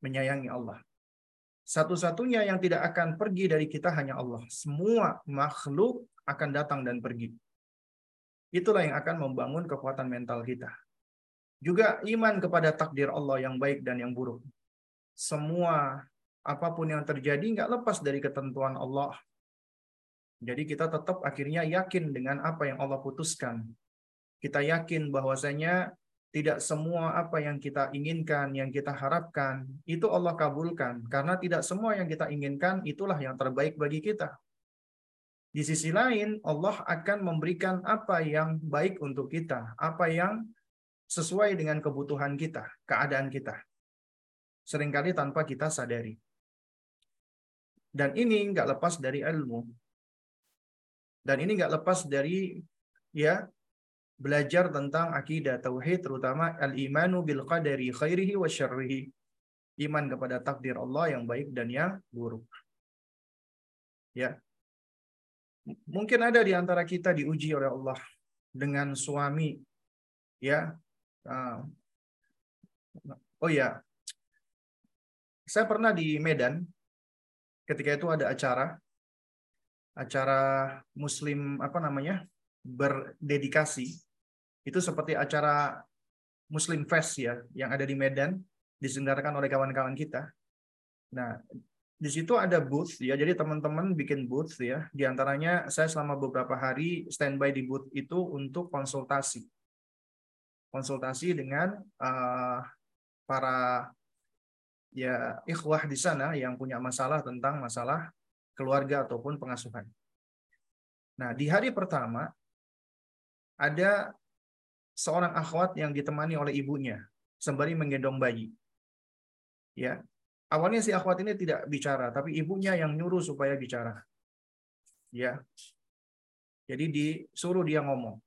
menyayangi Allah. Satu-satunya yang tidak akan pergi dari kita hanya Allah. Semua makhluk akan datang dan pergi. Itulah yang akan membangun kekuatan mental kita. Juga iman kepada takdir Allah yang baik dan yang buruk. Semua apa pun yang terjadi nggak lepas dari ketentuan Allah. Jadi kita tetap akhirnya yakin dengan apa yang Allah putuskan. Kita yakin bahwasanya tidak semua apa yang kita inginkan, yang kita harapkan, itu Allah kabulkan. Karena tidak semua yang kita inginkan, itulah yang terbaik bagi kita. Di sisi lain, Allah akan memberikan apa yang baik untuk kita, apa yang sesuai dengan kebutuhan kita, keadaan kita. Seringkali tanpa kita sadari. Dan ini nggak lepas dari ilmu. Dan ini nggak lepas dari ya belajar tentang akidah tauhid terutama al-imanu bil qadari khairihi wa syarrihi. Iman kepada takdir Allah yang baik dan yang buruk. Ya, Mungkin ada di antara kita diuji oleh Allah dengan suami, ya. Ah. Oh ya, saya pernah di Medan. Ketika itu ada acara, acara Muslim apa namanya berdedikasi. Itu seperti acara Muslim Fest ya, yang ada di Medan, diselenggarakan oleh kawan-kawan kita. Nah, di situ ada booth ya jadi teman-teman bikin booth ya di antaranya saya selama beberapa hari standby di booth itu untuk konsultasi konsultasi dengan uh, para ya ikhwah di sana yang punya masalah tentang masalah keluarga ataupun pengasuhan. Nah, di hari pertama ada seorang akhwat yang ditemani oleh ibunya sembari menggendong bayi. Ya. Awalnya si akhwat ini tidak bicara, tapi ibunya yang nyuruh supaya bicara. Ya. Jadi disuruh dia ngomong.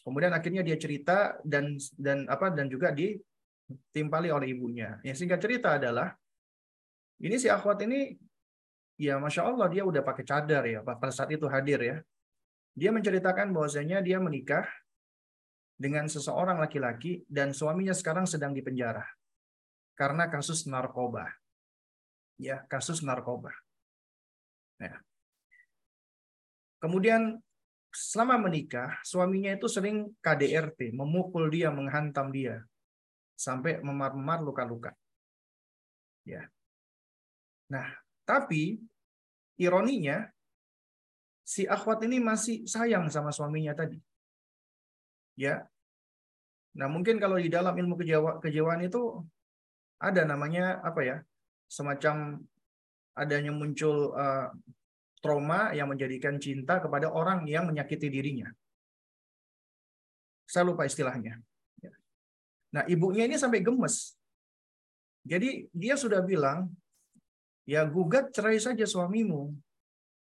Kemudian akhirnya dia cerita dan dan apa dan juga ditimpali oleh ibunya. Yang singkat cerita adalah ini si akhwat ini ya masya Allah dia udah pakai cadar ya pada saat itu hadir ya. Dia menceritakan bahwasanya dia menikah dengan seseorang laki-laki dan suaminya sekarang sedang dipenjara karena kasus narkoba. Ya, kasus narkoba. Ya. Kemudian selama menikah, suaminya itu sering KDRT, memukul dia, menghantam dia sampai memar-memar luka-luka. Ya. Nah, tapi ironinya si akhwat ini masih sayang sama suaminya tadi. Ya. Nah, mungkin kalau di dalam ilmu kejawaan itu ada namanya apa ya? Semacam adanya muncul uh, trauma yang menjadikan cinta kepada orang yang menyakiti dirinya. Saya lupa istilahnya. Ya. Nah, ibunya ini sampai gemes. Jadi dia sudah bilang, ya gugat cerai saja suamimu,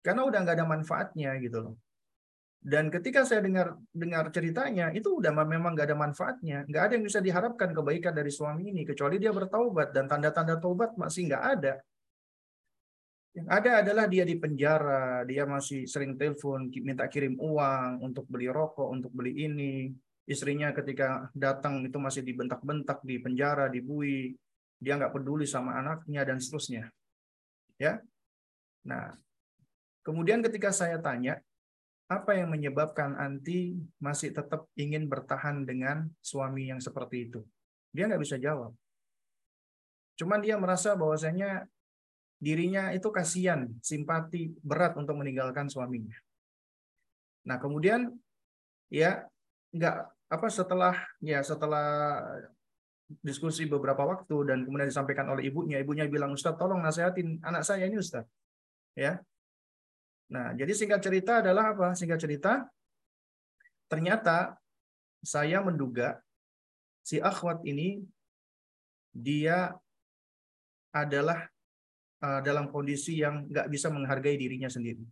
karena udah nggak ada manfaatnya gitu loh. Dan ketika saya dengar dengar ceritanya, itu udah memang nggak ada manfaatnya, nggak ada yang bisa diharapkan kebaikan dari suami ini kecuali dia bertaubat dan tanda-tanda taubat masih nggak ada. Yang ada adalah dia di penjara, dia masih sering telepon, minta kirim uang untuk beli rokok, untuk beli ini. Istrinya ketika datang itu masih dibentak-bentak di penjara, dibui. Dia nggak peduli sama anaknya dan seterusnya. Ya. Nah, kemudian ketika saya tanya, apa yang menyebabkan Anti masih tetap ingin bertahan dengan suami yang seperti itu? Dia nggak bisa jawab. Cuman dia merasa bahwasanya dirinya itu kasihan, simpati berat untuk meninggalkan suaminya. Nah, kemudian ya nggak apa setelah ya setelah diskusi beberapa waktu dan kemudian disampaikan oleh ibunya, ibunya bilang Ustaz tolong nasihatin anak saya ini Ustaz. Ya. Nah, jadi singkat cerita adalah apa? Singkat cerita ternyata saya menduga si akhwat ini dia adalah uh, dalam kondisi yang nggak bisa menghargai dirinya sendiri.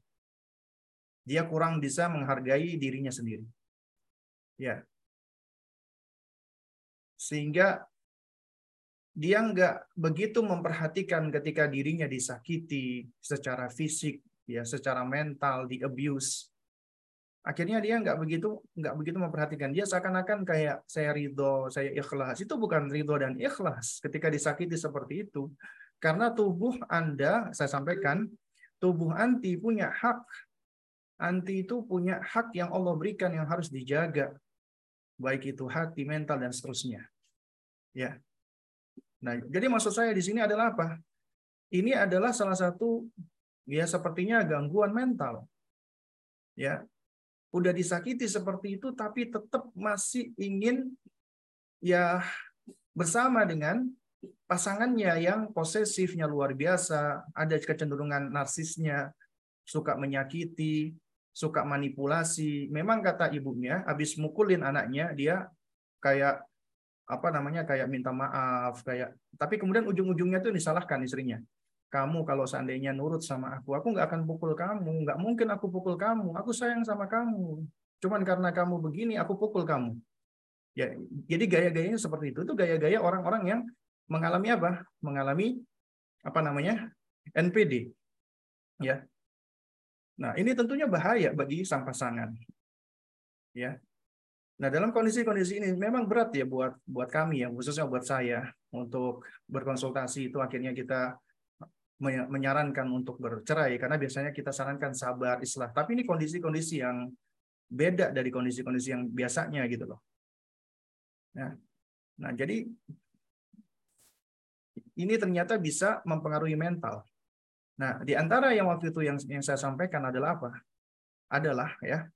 Dia kurang bisa menghargai dirinya sendiri. Ya. Sehingga dia nggak begitu memperhatikan ketika dirinya disakiti secara fisik, ya, secara mental, di abuse. Akhirnya dia nggak begitu nggak begitu memperhatikan. Dia seakan-akan kayak saya ridho, saya ikhlas. Itu bukan ridho dan ikhlas. Ketika disakiti seperti itu, karena tubuh Anda, saya sampaikan, tubuh anti punya hak. Anti itu punya hak yang Allah berikan yang harus dijaga. Baik itu hati, mental, dan seterusnya. Ya. Nah, jadi maksud saya di sini adalah apa? Ini adalah salah satu ya sepertinya gangguan mental. Ya. Udah disakiti seperti itu tapi tetap masih ingin ya bersama dengan pasangannya yang posesifnya luar biasa, ada kecenderungan narsisnya, suka menyakiti, suka manipulasi. Memang kata ibunya, habis mukulin anaknya, dia kayak apa namanya kayak minta maaf kayak tapi kemudian ujung-ujungnya tuh disalahkan istrinya kamu kalau seandainya nurut sama aku aku nggak akan pukul kamu nggak mungkin aku pukul kamu aku sayang sama kamu cuman karena kamu begini aku pukul kamu ya jadi gaya-gayanya seperti itu itu gaya-gaya orang-orang yang mengalami apa? Mengalami apa namanya? NPD. Ya. Nah, ini tentunya bahaya bagi sang pasangan. Ya. Nah, dalam kondisi-kondisi ini memang berat ya buat buat kami ya, khususnya buat saya untuk berkonsultasi itu akhirnya kita menyarankan untuk bercerai karena biasanya kita sarankan sabar, islah. Tapi ini kondisi-kondisi yang beda dari kondisi-kondisi yang biasanya gitu loh. Nah, nah jadi ini ternyata bisa mempengaruhi mental. Nah, di antara yang waktu itu yang, yang saya sampaikan adalah apa? Adalah ya,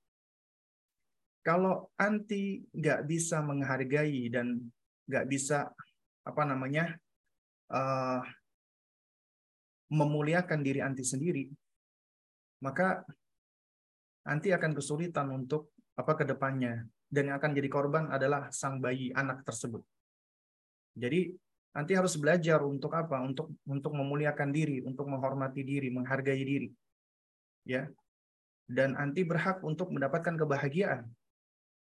kalau anti nggak bisa menghargai dan nggak bisa apa namanya uh, memuliakan diri anti sendiri, maka anti akan kesulitan untuk apa ke depannya dan yang akan jadi korban adalah sang bayi anak tersebut. Jadi nanti harus belajar untuk apa? Untuk untuk memuliakan diri, untuk menghormati diri, menghargai diri. Ya. Dan anti berhak untuk mendapatkan kebahagiaan.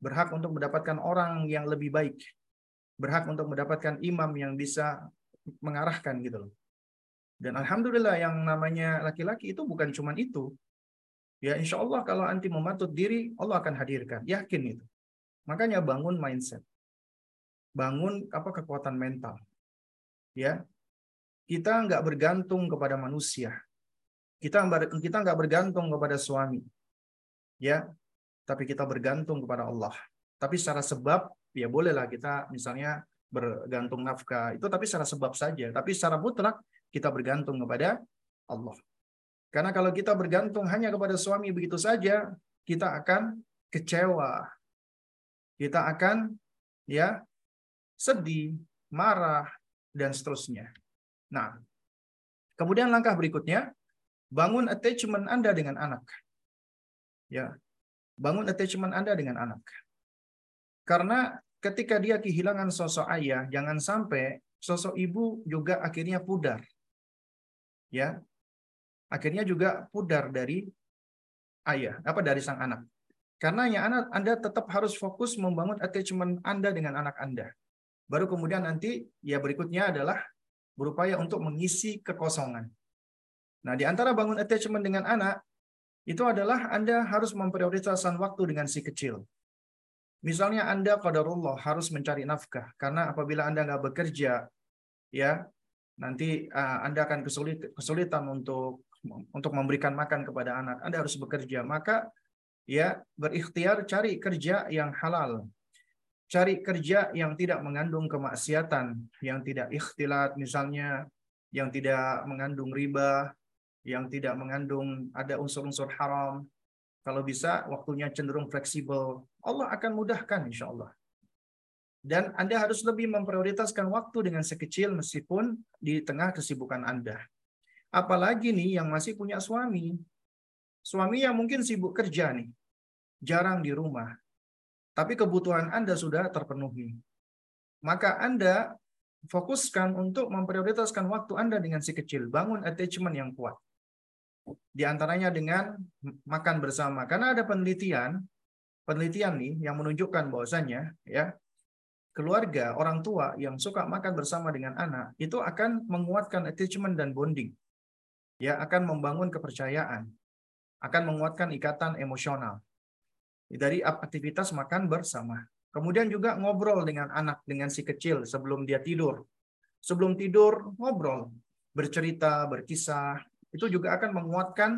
Berhak untuk mendapatkan orang yang lebih baik. Berhak untuk mendapatkan imam yang bisa mengarahkan gitu loh. Dan alhamdulillah yang namanya laki-laki itu bukan cuma itu. Ya insya Allah kalau anti mematut diri, Allah akan hadirkan. Yakin itu. Makanya bangun mindset. Bangun apa kekuatan mental. Ya. Kita nggak bergantung kepada manusia. Kita kita nggak bergantung kepada suami. Ya. Tapi kita bergantung kepada Allah. Tapi secara sebab ya bolehlah kita misalnya bergantung nafkah itu tapi secara sebab saja tapi secara mutlak kita bergantung kepada Allah. Karena kalau kita bergantung hanya kepada suami begitu saja kita akan kecewa. Kita akan ya sedih marah dan seterusnya. Nah kemudian langkah berikutnya bangun attachment Anda dengan anak. Ya bangun attachment Anda dengan anak. Karena ketika dia kehilangan sosok ayah, jangan sampai sosok ibu juga akhirnya pudar. Ya. Akhirnya juga pudar dari ayah, apa dari sang anak. Karena ya anak Anda tetap harus fokus membangun attachment Anda dengan anak Anda. Baru kemudian nanti ya berikutnya adalah berupaya untuk mengisi kekosongan. Nah, di antara bangun attachment dengan anak itu adalah Anda harus memprioritaskan waktu dengan si kecil. Misalnya Anda qadarullah harus mencari nafkah karena apabila Anda nggak bekerja ya nanti uh, Anda akan kesulit, kesulitan untuk untuk memberikan makan kepada anak. Anda harus bekerja. Maka ya berikhtiar cari kerja yang halal. Cari kerja yang tidak mengandung kemaksiatan, yang tidak ikhtilat misalnya, yang tidak mengandung riba, yang tidak mengandung ada unsur-unsur haram, kalau bisa waktunya cenderung fleksibel, Allah akan mudahkan insya Allah. Dan Anda harus lebih memprioritaskan waktu dengan sekecil meskipun di tengah kesibukan Anda. Apalagi nih yang masih punya suami. Suami yang mungkin sibuk kerja nih. Jarang di rumah. Tapi kebutuhan Anda sudah terpenuhi. Maka Anda fokuskan untuk memprioritaskan waktu Anda dengan si kecil. Bangun attachment yang kuat. Di antaranya dengan makan bersama. Karena ada penelitian, penelitian nih yang menunjukkan bahwasanya ya keluarga orang tua yang suka makan bersama dengan anak itu akan menguatkan attachment dan bonding. Ya, akan membangun kepercayaan, akan menguatkan ikatan emosional dari aktivitas makan bersama. Kemudian juga ngobrol dengan anak dengan si kecil sebelum dia tidur. Sebelum tidur ngobrol, bercerita, berkisah, itu juga akan menguatkan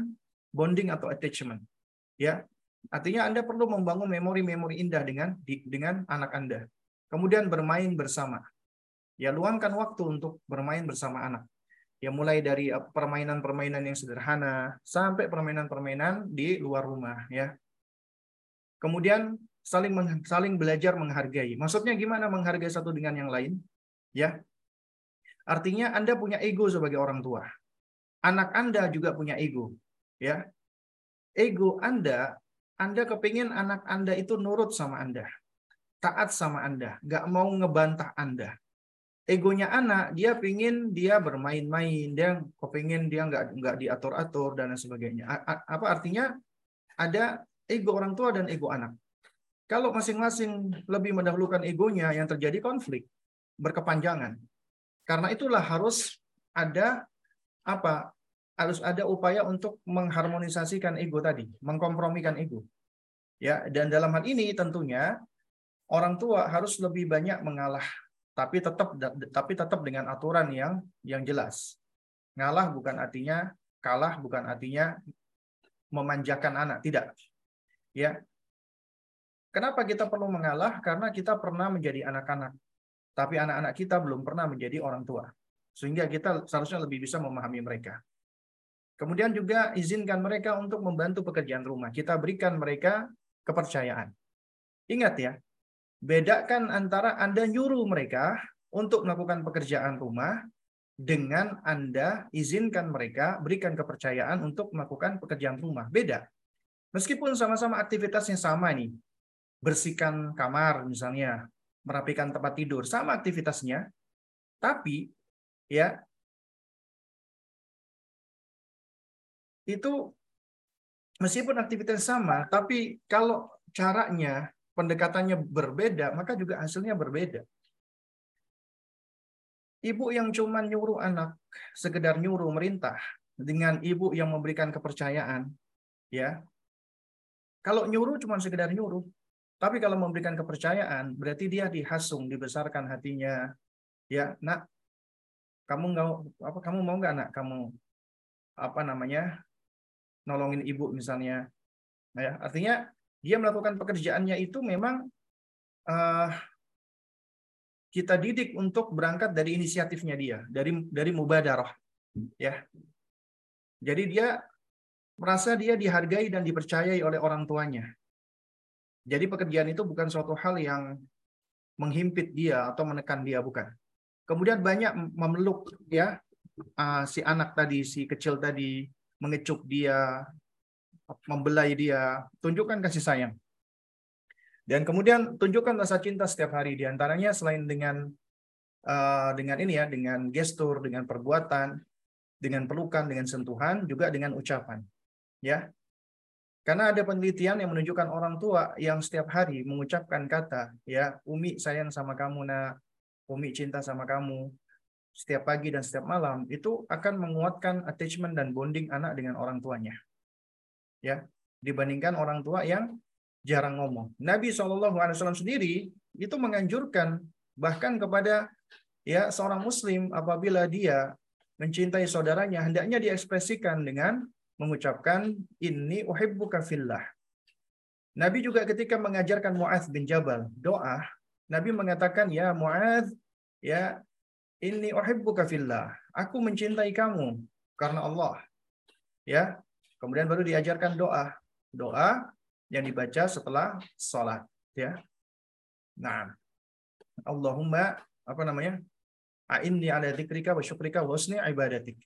bonding atau attachment. Ya, artinya Anda perlu membangun memori-memori indah dengan dengan anak Anda. Kemudian bermain bersama. Ya, luangkan waktu untuk bermain bersama anak. Ya, mulai dari uh, permainan-permainan yang sederhana sampai permainan-permainan di luar rumah, ya. Kemudian saling saling belajar menghargai. Maksudnya gimana menghargai satu dengan yang lain? Ya. Artinya Anda punya ego sebagai orang tua anak Anda juga punya ego. Ya. Ego Anda, Anda kepingin anak Anda itu nurut sama Anda. Taat sama Anda. Nggak mau ngebantah Anda. Egonya anak, dia pingin dia bermain-main, dia kepingin dia nggak nggak diatur-atur dan lain sebagainya. Apa artinya? Ada ego orang tua dan ego anak. Kalau masing-masing lebih mendahulukan egonya, yang terjadi konflik, berkepanjangan. Karena itulah harus ada apa harus ada upaya untuk mengharmonisasikan ego tadi, mengkompromikan ego. Ya, dan dalam hal ini tentunya orang tua harus lebih banyak mengalah, tapi tetap tapi tetap dengan aturan yang yang jelas. Ngalah bukan artinya kalah, bukan artinya memanjakan anak, tidak. Ya. Kenapa kita perlu mengalah? Karena kita pernah menjadi anak-anak, tapi anak-anak kita belum pernah menjadi orang tua. Sehingga kita seharusnya lebih bisa memahami mereka. Kemudian juga izinkan mereka untuk membantu pekerjaan rumah. Kita berikan mereka kepercayaan. Ingat ya, bedakan antara Anda nyuruh mereka untuk melakukan pekerjaan rumah dengan Anda izinkan mereka berikan kepercayaan untuk melakukan pekerjaan rumah. Beda. Meskipun sama-sama aktivitasnya sama nih. Bersihkan kamar misalnya, merapikan tempat tidur, sama aktivitasnya. Tapi ya itu meskipun aktivitas sama, tapi kalau caranya pendekatannya berbeda, maka juga hasilnya berbeda. Ibu yang cuma nyuruh anak, sekedar nyuruh merintah, dengan ibu yang memberikan kepercayaan, ya. Kalau nyuruh cuma sekedar nyuruh, tapi kalau memberikan kepercayaan, berarti dia dihasung, dibesarkan hatinya. Ya, nak, kamu nggak apa kamu mau nggak nak kamu apa namanya nolongin ibu misalnya, ya artinya dia melakukan pekerjaannya itu memang uh, kita didik untuk berangkat dari inisiatifnya dia, dari dari mubadarah, ya. Jadi dia merasa dia dihargai dan dipercayai oleh orang tuanya. Jadi pekerjaan itu bukan suatu hal yang menghimpit dia atau menekan dia, bukan. Kemudian banyak memeluk ya uh, si anak tadi, si kecil tadi, mengecup dia, membelai dia, tunjukkan kasih sayang. Dan kemudian tunjukkan rasa cinta setiap hari di antaranya selain dengan uh, dengan ini ya, dengan gestur, dengan perbuatan, dengan pelukan, dengan sentuhan, juga dengan ucapan. Ya. Karena ada penelitian yang menunjukkan orang tua yang setiap hari mengucapkan kata, ya, Umi sayang sama kamu nak, Umi cinta sama kamu, setiap pagi dan setiap malam itu akan menguatkan attachment dan bonding anak dengan orang tuanya. Ya, dibandingkan orang tua yang jarang ngomong. Nabi SAW sendiri itu menganjurkan bahkan kepada ya seorang muslim apabila dia mencintai saudaranya hendaknya diekspresikan dengan mengucapkan ini uhibbuka fillah. Nabi juga ketika mengajarkan Muaz bin Jabal doa, Nabi mengatakan ya Muaz ya ini uhibbuka fillah. Aku mencintai kamu karena Allah. Ya. Kemudian baru diajarkan doa. Doa yang dibaca setelah sholat ya. Nah Allahumma apa namanya? A'inni ala dzikrika wa syukrika wa husni ibadatik.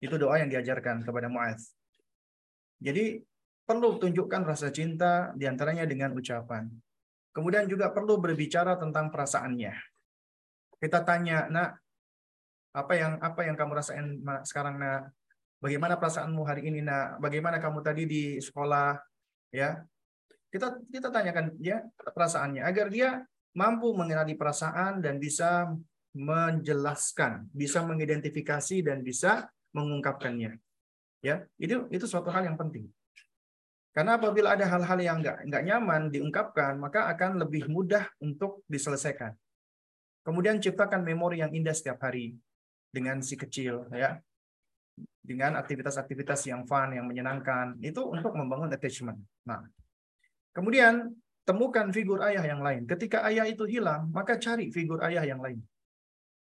Itu doa yang diajarkan kepada Muaz jadi perlu tunjukkan rasa cinta di antaranya dengan ucapan. Kemudian juga perlu berbicara tentang perasaannya. Kita tanya nak apa yang apa yang kamu rasain sekarang nak bagaimana perasaanmu hari ini nak bagaimana kamu tadi di sekolah ya kita kita tanyakan dia perasaannya agar dia mampu mengenali perasaan dan bisa menjelaskan, bisa mengidentifikasi dan bisa mengungkapkannya. Ya, itu itu suatu hal yang penting. Karena apabila ada hal-hal yang nggak nggak nyaman diungkapkan, maka akan lebih mudah untuk diselesaikan. Kemudian ciptakan memori yang indah setiap hari dengan si kecil, ya, dengan aktivitas-aktivitas yang fun, yang menyenangkan, itu untuk membangun attachment. Nah, kemudian temukan figur ayah yang lain. Ketika ayah itu hilang, maka cari figur ayah yang lain.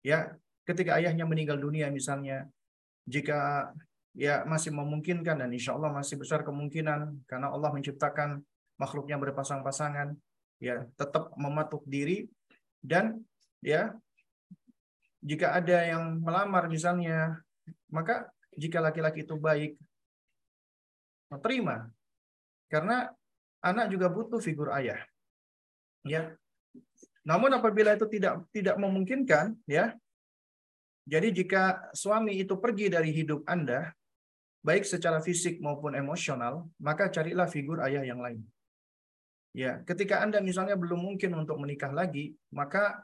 Ya, ketika ayahnya meninggal dunia misalnya, jika ya masih memungkinkan dan insya Allah masih besar kemungkinan karena Allah menciptakan makhluknya berpasang-pasangan, ya tetap mematuk diri dan ya jika ada yang melamar misalnya, maka jika laki-laki itu baik, terima. Karena anak juga butuh figur ayah. Ya. Namun apabila itu tidak tidak memungkinkan, ya. Jadi jika suami itu pergi dari hidup Anda, baik secara fisik maupun emosional, maka carilah figur ayah yang lain. Ya, ketika Anda misalnya belum mungkin untuk menikah lagi, maka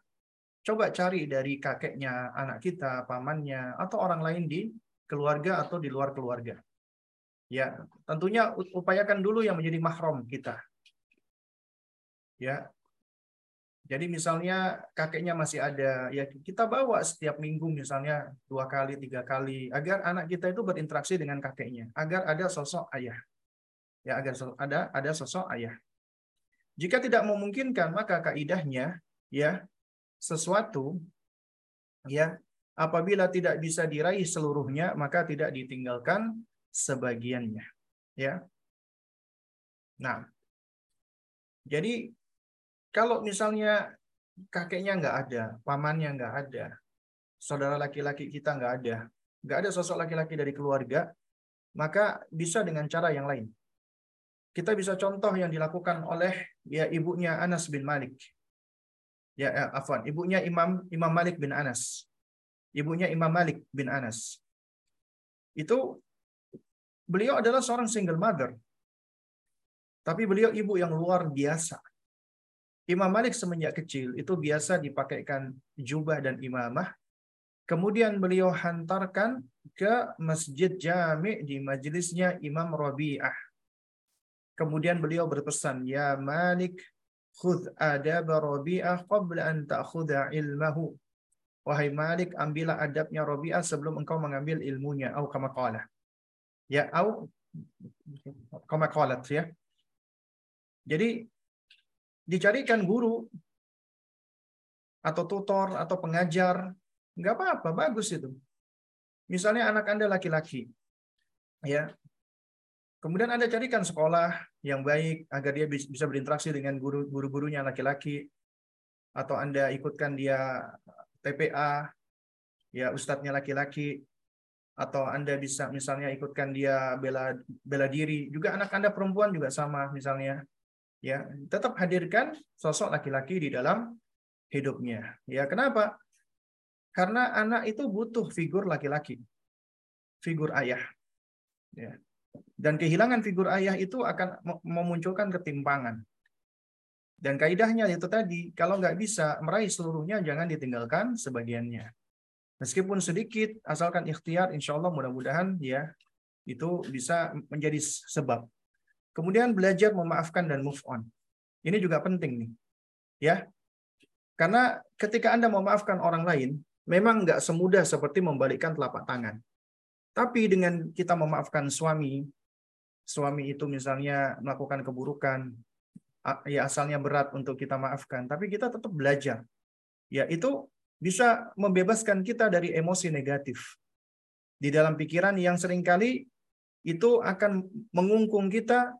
coba cari dari kakeknya anak kita, pamannya, atau orang lain di keluarga atau di luar keluarga. Ya, tentunya upayakan dulu yang menjadi mahram kita. Ya. Jadi misalnya kakeknya masih ada, ya kita bawa setiap minggu misalnya dua kali, tiga kali, agar anak kita itu berinteraksi dengan kakeknya, agar ada sosok ayah. Ya, agar ada ada sosok ayah. Jika tidak memungkinkan, maka kaidahnya ya sesuatu ya apabila tidak bisa diraih seluruhnya maka tidak ditinggalkan sebagiannya ya nah jadi kalau misalnya kakeknya nggak ada pamannya nggak ada saudara laki-laki kita nggak ada, nggak ada sosok laki-laki dari keluarga, maka bisa dengan cara yang lain. Kita bisa contoh yang dilakukan oleh ya ibunya Anas bin Malik. Ya, ya afwan, ibunya Imam Imam Malik bin Anas. Ibunya Imam Malik bin Anas. Itu beliau adalah seorang single mother. Tapi beliau ibu yang luar biasa. Imam Malik semenjak kecil itu biasa dipakaikan jubah dan imamah. Kemudian beliau hantarkan ke masjid jami di majelisnya Imam Rabi'ah Kemudian beliau berpesan, Ya Malik, khudh adab Rabi'ah qabla an ta'khudha ilmahu. Wahai Malik, ambillah adabnya Rabi'ah sebelum engkau mengambil ilmunya. Au kama qala. Ya, au kama qalat ya. Jadi dicarikan guru atau tutor atau pengajar, nggak apa-apa, bagus itu. Misalnya anak Anda laki-laki, ya Kemudian Anda carikan sekolah yang baik agar dia bisa berinteraksi dengan guru-gurunya laki-laki atau Anda ikutkan dia TPA ya ustadznya laki-laki atau Anda bisa misalnya ikutkan dia bela bela diri. Juga anak Anda perempuan juga sama misalnya ya. Tetap hadirkan sosok laki-laki di dalam hidupnya ya. Kenapa? Karena anak itu butuh figur laki-laki figur ayah ya. Dan kehilangan figur ayah itu akan memunculkan ketimpangan. Dan kaidahnya itu tadi, kalau nggak bisa meraih seluruhnya, jangan ditinggalkan sebagiannya. Meskipun sedikit, asalkan ikhtiar, insya Allah mudah-mudahan ya itu bisa menjadi sebab. Kemudian belajar memaafkan dan move on. Ini juga penting nih. Ya, karena ketika Anda memaafkan orang lain, memang nggak semudah seperti membalikkan telapak tangan. Tapi dengan kita memaafkan suami, suami itu misalnya melakukan keburukan, ya asalnya berat untuk kita maafkan, tapi kita tetap belajar. Ya, itu bisa membebaskan kita dari emosi negatif. Di dalam pikiran yang sering kali itu akan mengungkung kita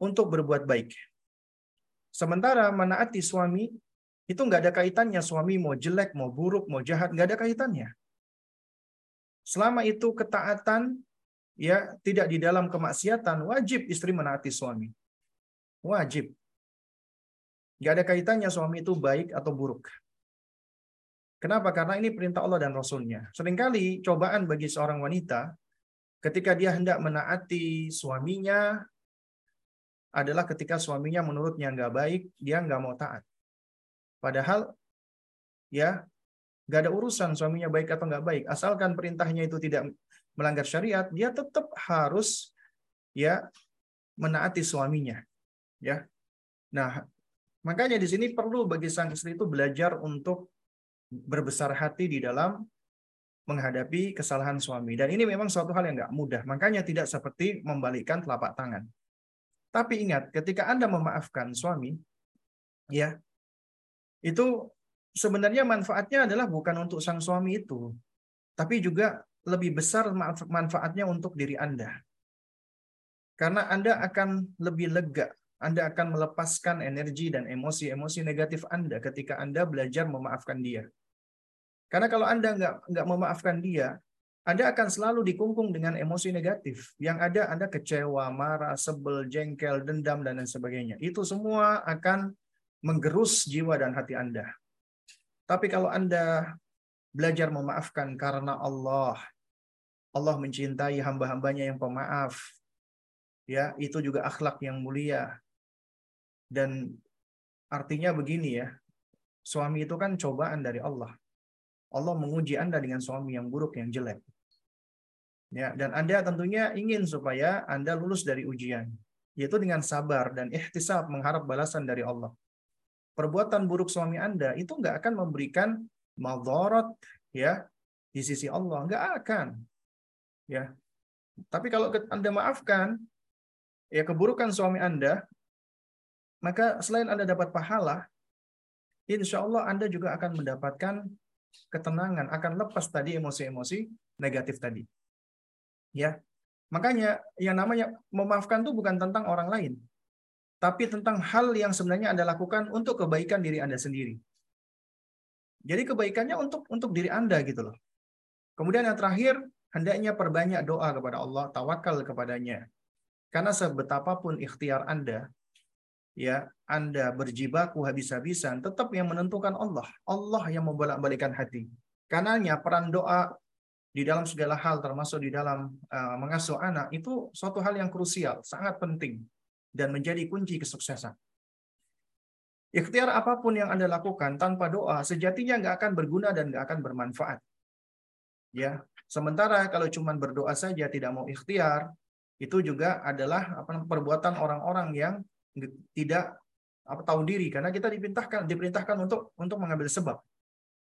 untuk berbuat baik. Sementara menaati suami, itu nggak ada kaitannya suami mau jelek, mau buruk, mau jahat, nggak ada kaitannya. Selama itu ketaatan ya tidak di dalam kemaksiatan, wajib istri menaati suami. Wajib. Gak ada kaitannya suami itu baik atau buruk. Kenapa? Karena ini perintah Allah dan Rasulnya. Seringkali cobaan bagi seorang wanita ketika dia hendak menaati suaminya adalah ketika suaminya menurutnya nggak baik, dia nggak mau taat. Padahal ya Gak ada urusan suaminya baik atau nggak baik. Asalkan perintahnya itu tidak melanggar syariat, dia tetap harus ya menaati suaminya. Ya. Nah, makanya di sini perlu bagi sang istri itu belajar untuk berbesar hati di dalam menghadapi kesalahan suami. Dan ini memang suatu hal yang nggak mudah. Makanya tidak seperti membalikkan telapak tangan. Tapi ingat, ketika Anda memaafkan suami, ya, itu sebenarnya manfaatnya adalah bukan untuk sang suami itu, tapi juga lebih besar manfaatnya untuk diri Anda. Karena Anda akan lebih lega, Anda akan melepaskan energi dan emosi-emosi negatif Anda ketika Anda belajar memaafkan dia. Karena kalau Anda nggak nggak memaafkan dia, Anda akan selalu dikungkung dengan emosi negatif. Yang ada Anda kecewa, marah, sebel, jengkel, dendam, dan lain sebagainya. Itu semua akan menggerus jiwa dan hati Anda. Tapi kalau Anda belajar memaafkan karena Allah, Allah mencintai hamba-hambanya yang pemaaf. Ya, itu juga akhlak yang mulia. Dan artinya begini ya, suami itu kan cobaan dari Allah. Allah menguji Anda dengan suami yang buruk, yang jelek. Ya, dan Anda tentunya ingin supaya Anda lulus dari ujian, yaitu dengan sabar dan ikhtisab mengharap balasan dari Allah perbuatan buruk suami Anda itu nggak akan memberikan madarat ya di sisi Allah, nggak akan. Ya. Tapi kalau Anda maafkan ya keburukan suami Anda, maka selain Anda dapat pahala, insya Allah Anda juga akan mendapatkan ketenangan, akan lepas tadi emosi-emosi negatif tadi. Ya. Makanya yang namanya memaafkan itu bukan tentang orang lain, tapi tentang hal yang sebenarnya Anda lakukan untuk kebaikan diri Anda sendiri. Jadi kebaikannya untuk untuk diri Anda gitu loh. Kemudian yang terakhir, hendaknya perbanyak doa kepada Allah, tawakal kepadanya. Karena sebetapapun ikhtiar Anda, ya Anda berjibaku habis-habisan, tetap yang menentukan Allah. Allah yang membolak-balikan hati. Karenanya peran doa di dalam segala hal, termasuk di dalam uh, mengasuh anak, itu suatu hal yang krusial, sangat penting, dan menjadi kunci kesuksesan. Ikhtiar apa pun yang Anda lakukan tanpa doa, sejatinya nggak akan berguna dan nggak akan bermanfaat. Ya, sementara kalau cuma berdoa saja tidak mau ikhtiar, itu juga adalah perbuatan orang-orang yang tidak apa tahu diri karena kita diperintahkan diperintahkan untuk untuk mengambil sebab.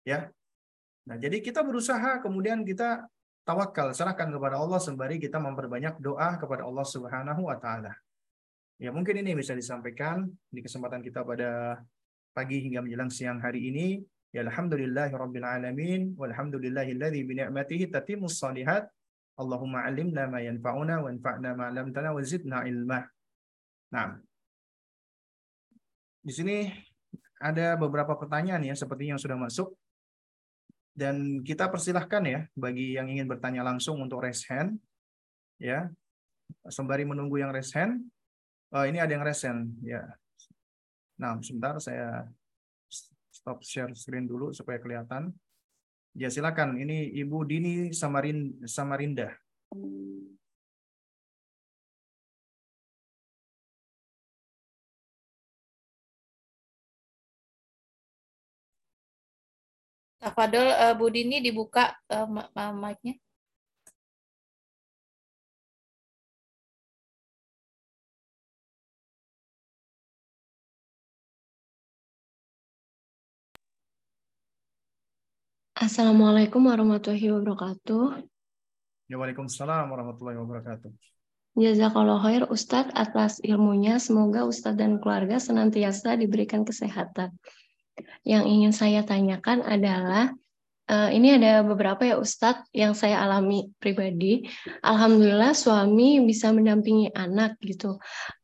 Ya. Nah, jadi kita berusaha kemudian kita tawakal, serahkan kepada Allah sembari kita memperbanyak doa kepada Allah Subhanahu wa taala. Ya, mungkin ini bisa disampaikan di kesempatan kita pada pagi hingga menjelang siang hari ini. Ya alhamdulillahi rabbil alamin walhamdulillahilladzi bi ni'matihi tatimmus shalihat. Allahumma 'allimna ma yanfa'una wanfa'na ma 'allamtana wa zidna ilma. Nah. Di sini ada beberapa pertanyaan ya seperti yang sudah masuk. Dan kita persilahkan ya bagi yang ingin bertanya langsung untuk raise hand ya. Sembari menunggu yang raise hand, Oh, ini ada yang resen, ya. Nah, sebentar saya stop share screen dulu supaya kelihatan. Ya, silakan. Ini Ibu Dini Samarin Samarinda. Tafadol, uh, Bu Dini dibuka uh, mic-nya. Assalamualaikum warahmatullahi wabarakatuh. Ya, Waalaikumsalam warahmatullahi wabarakatuh. Jazakallah khair Ustadz atas ilmunya. Semoga Ustadz dan keluarga senantiasa diberikan kesehatan. Yang ingin saya tanyakan adalah, uh, ini ada beberapa ya Ustadz yang saya alami pribadi. Alhamdulillah suami bisa mendampingi anak gitu,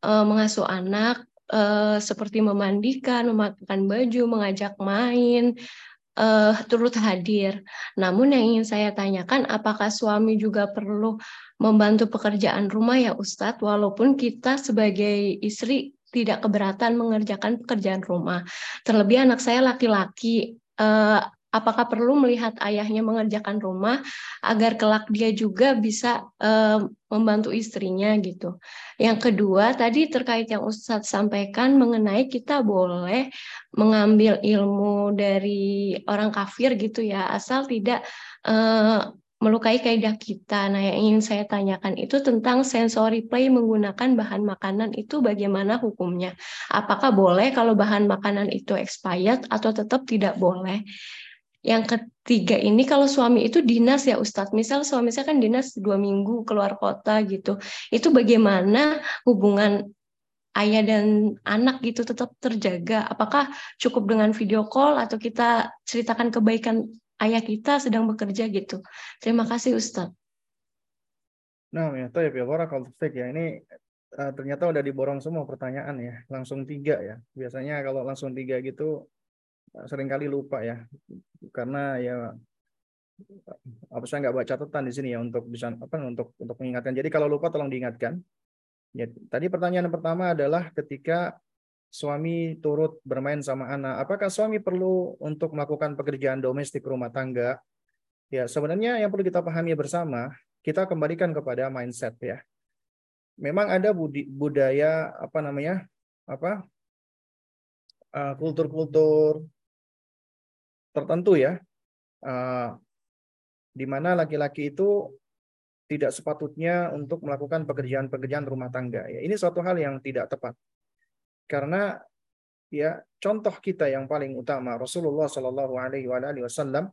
uh, mengasuh anak, uh, seperti memandikan, memakai baju, mengajak main, uh, turut hadir. Namun yang ingin saya tanyakan, apakah suami juga perlu membantu pekerjaan rumah ya Ustadz, walaupun kita sebagai istri tidak keberatan mengerjakan pekerjaan rumah. Terlebih anak saya laki-laki, uh, apakah perlu melihat ayahnya mengerjakan rumah agar kelak dia juga bisa uh, membantu istrinya gitu. Yang kedua tadi terkait yang Ustadz sampaikan mengenai kita boleh mengambil ilmu dari orang kafir gitu ya asal tidak uh, melukai kaidah kita. Nah, yang ingin saya tanyakan itu tentang sensory play menggunakan bahan makanan itu bagaimana hukumnya? Apakah boleh kalau bahan makanan itu expired atau tetap tidak boleh? Yang ketiga ini kalau suami itu dinas ya Ustadz, misal suami saya kan dinas dua minggu keluar kota gitu, itu bagaimana hubungan ayah dan anak gitu tetap terjaga? Apakah cukup dengan video call atau kita ceritakan kebaikan ayah kita sedang bekerja gitu? Terima kasih Ustadz. Nah, ya, ya, kalau ya ini uh, ternyata udah diborong semua pertanyaan ya, langsung tiga ya. Biasanya kalau langsung tiga gitu sering kali lupa ya karena ya apa saya nggak baca catatan di sini ya untuk bisa apa untuk untuk mengingatkan. Jadi kalau lupa tolong diingatkan. Ya, tadi pertanyaan pertama adalah ketika suami turut bermain sama anak, apakah suami perlu untuk melakukan pekerjaan domestik rumah tangga? Ya, sebenarnya yang perlu kita pahami bersama, kita kembalikan kepada mindset ya. Memang ada budi, budaya apa namanya? apa uh, kultur-kultur tertentu ya, uh, di mana laki-laki itu tidak sepatutnya untuk melakukan pekerjaan-pekerjaan rumah tangga. Ya, ini suatu hal yang tidak tepat. Karena ya contoh kita yang paling utama Rasulullah Shallallahu Alaihi Wasallam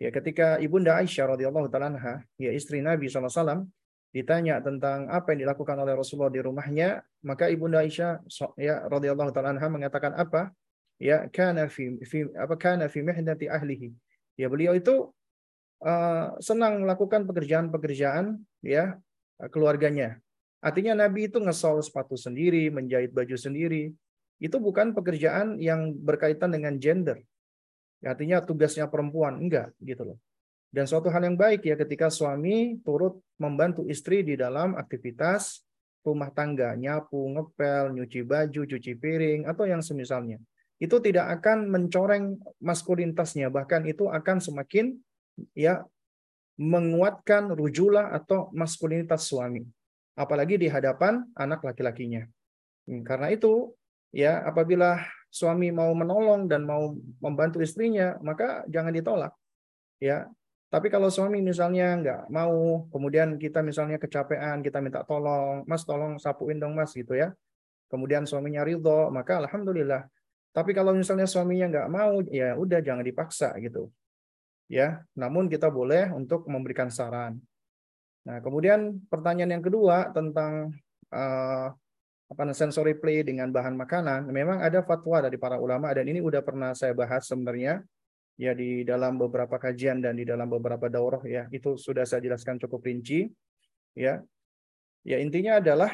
ya ketika ibunda Aisyah radhiyallahu taala ya istri Nabi SAW ditanya tentang apa yang dilakukan oleh Rasulullah di rumahnya maka ibunda Aisyah ya radhiyallahu taala mengatakan apa ya kana fi, fi apa kana fi mihnati ahlihi. Ya beliau itu uh, senang melakukan pekerjaan-pekerjaan ya keluarganya. Artinya Nabi itu ngesol sepatu sendiri, menjahit baju sendiri. Itu bukan pekerjaan yang berkaitan dengan gender. Artinya tugasnya perempuan enggak gitu loh. Dan suatu hal yang baik ya ketika suami turut membantu istri di dalam aktivitas rumah tangga, nyapu, ngepel, nyuci baju, cuci piring, atau yang semisalnya. Itu tidak akan mencoreng maskulinitasnya, bahkan itu akan semakin ya menguatkan rujulah atau maskulinitas suami. Apalagi di hadapan anak laki-lakinya. Hmm, karena itu, ya apabila suami mau menolong dan mau membantu istrinya, maka jangan ditolak. Ya, tapi kalau suami misalnya nggak mau, kemudian kita misalnya kecapean, kita minta tolong, mas tolong sapuin dong mas gitu ya. Kemudian suaminya ridho, maka alhamdulillah. Tapi kalau misalnya suaminya nggak mau, ya udah jangan dipaksa gitu. Ya, namun kita boleh untuk memberikan saran. Nah, kemudian pertanyaan yang kedua tentang uh, apa sensory play dengan bahan makanan, memang ada fatwa dari para ulama dan ini udah pernah saya bahas sebenarnya ya di dalam beberapa kajian dan di dalam beberapa daurah ya. Itu sudah saya jelaskan cukup rinci ya. Ya intinya adalah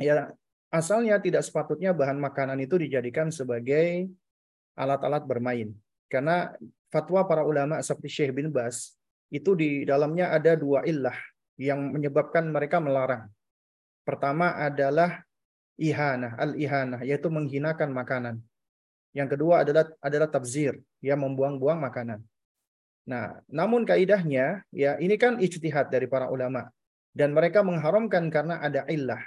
ya asalnya tidak sepatutnya bahan makanan itu dijadikan sebagai alat-alat bermain. Karena fatwa para ulama seperti Syekh bin Bas itu di dalamnya ada dua illah yang menyebabkan mereka melarang pertama adalah ihanah al ihanah yaitu menghinakan makanan yang kedua adalah adalah tabzir, ya membuang-buang makanan. Nah, namun kaidahnya ya ini kan ijtihad dari para ulama dan mereka mengharamkan karena ada illah.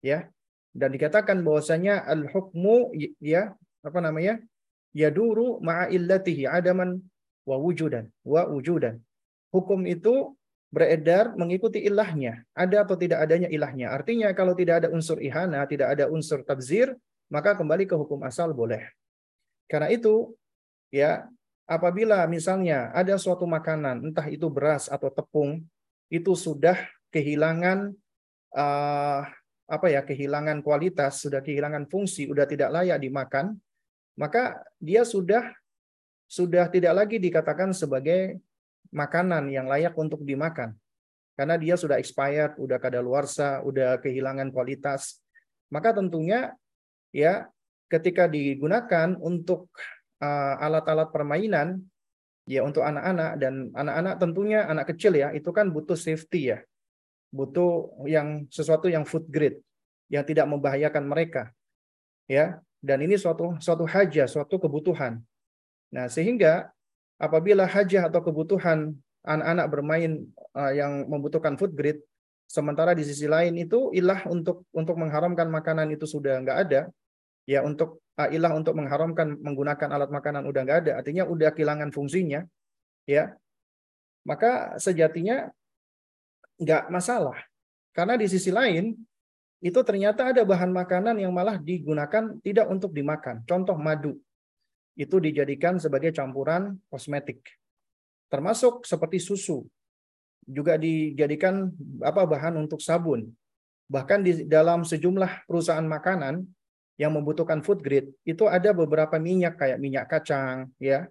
Ya. Dan dikatakan bahwasanya al-hukmu ya apa namanya? yaduru ma'a illatihi adaman wa wujudan wa wujudan. Hukum itu beredar mengikuti ilahnya, ada atau tidak adanya ilahnya. Artinya kalau tidak ada unsur ihana, tidak ada unsur tabzir, maka kembali ke hukum asal boleh. Karena itu, ya, apabila misalnya ada suatu makanan, entah itu beras atau tepung, itu sudah kehilangan uh, apa ya, kehilangan kualitas, sudah kehilangan fungsi, sudah tidak layak dimakan, maka dia sudah sudah tidak lagi dikatakan sebagai makanan yang layak untuk dimakan. Karena dia sudah expired, sudah kadaluarsa, sudah kehilangan kualitas. Maka tentunya ya ketika digunakan untuk uh, alat-alat uh, permainan ya untuk anak-anak dan anak-anak tentunya anak kecil ya itu kan butuh safety ya butuh yang sesuatu yang food grade yang tidak membahayakan mereka ya dan ini suatu suatu hajah suatu kebutuhan nah sehingga apabila hajah atau kebutuhan anak-anak bermain uh, yang membutuhkan food grade sementara di sisi lain itu ilah untuk untuk mengharamkan makanan itu sudah nggak ada ya untuk uh, ilah untuk mengharamkan menggunakan alat makanan udah nggak ada, artinya udah kehilangan fungsinya, ya maka sejatinya nggak masalah. Karena di sisi lain itu ternyata ada bahan makanan yang malah digunakan tidak untuk dimakan. Contoh madu itu dijadikan sebagai campuran kosmetik, termasuk seperti susu juga dijadikan apa bahan untuk sabun. Bahkan di dalam sejumlah perusahaan makanan yang membutuhkan food grade itu ada beberapa minyak kayak minyak kacang ya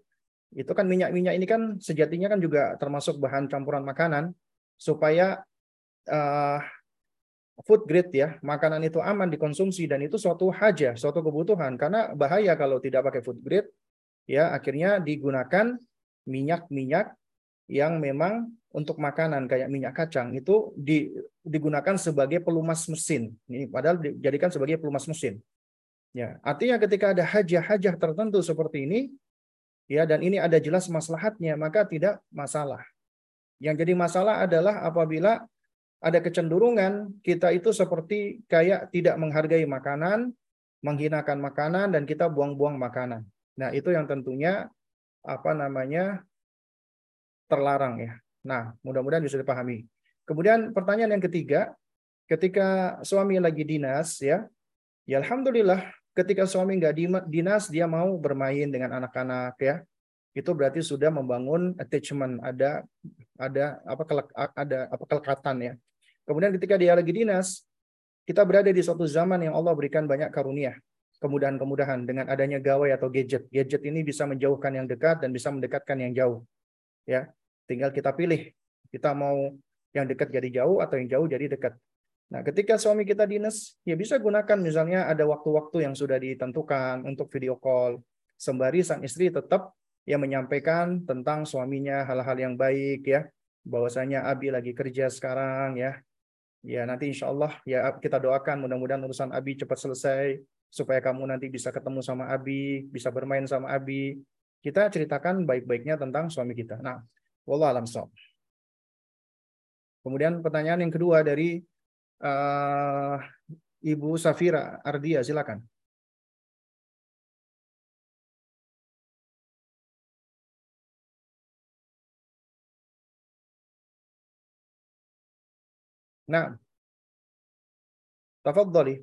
itu kan minyak-minyak ini kan sejatinya kan juga termasuk bahan campuran makanan supaya uh, food grade ya makanan itu aman dikonsumsi dan itu suatu hajah suatu kebutuhan. Karena bahaya kalau tidak pakai food grade ya akhirnya digunakan minyak-minyak yang memang untuk makanan kayak minyak kacang itu di, digunakan sebagai pelumas mesin. Ini padahal dijadikan sebagai pelumas mesin. Ya, artinya ketika ada hajah-hajah tertentu seperti ini, ya dan ini ada jelas maslahatnya, maka tidak masalah. Yang jadi masalah adalah apabila ada kecenderungan kita itu seperti kayak tidak menghargai makanan, menghinakan makanan dan kita buang-buang makanan. Nah, itu yang tentunya apa namanya terlarang ya. Nah, mudah-mudahan bisa dipahami. Kemudian pertanyaan yang ketiga, ketika suami lagi dinas ya, Ya alhamdulillah ketika suami nggak dinas dia mau bermain dengan anak-anak ya. Itu berarti sudah membangun attachment, ada ada apa ada apa kelekatan ya. Kemudian ketika dia lagi dinas, kita berada di suatu zaman yang Allah berikan banyak karunia, kemudahan-kemudahan dengan adanya gawai atau gadget. Gadget ini bisa menjauhkan yang dekat dan bisa mendekatkan yang jauh. Ya, tinggal kita pilih kita mau yang dekat jadi jauh atau yang jauh jadi dekat. Nah, ketika suami kita dinas, ya bisa gunakan misalnya ada waktu-waktu yang sudah ditentukan untuk video call, sembari sang istri tetap yang menyampaikan tentang suaminya hal-hal yang baik ya. Bahwasanya Abi lagi kerja sekarang ya. Ya nanti insya Allah ya kita doakan mudah-mudahan urusan Abi cepat selesai supaya kamu nanti bisa ketemu sama Abi, bisa bermain sama Abi. Kita ceritakan baik-baiknya tentang suami kita. Nah, wallah alam so. Kemudian pertanyaan yang kedua dari uh, Ibu Safira Ardia, silakan. Nah, tafadhali.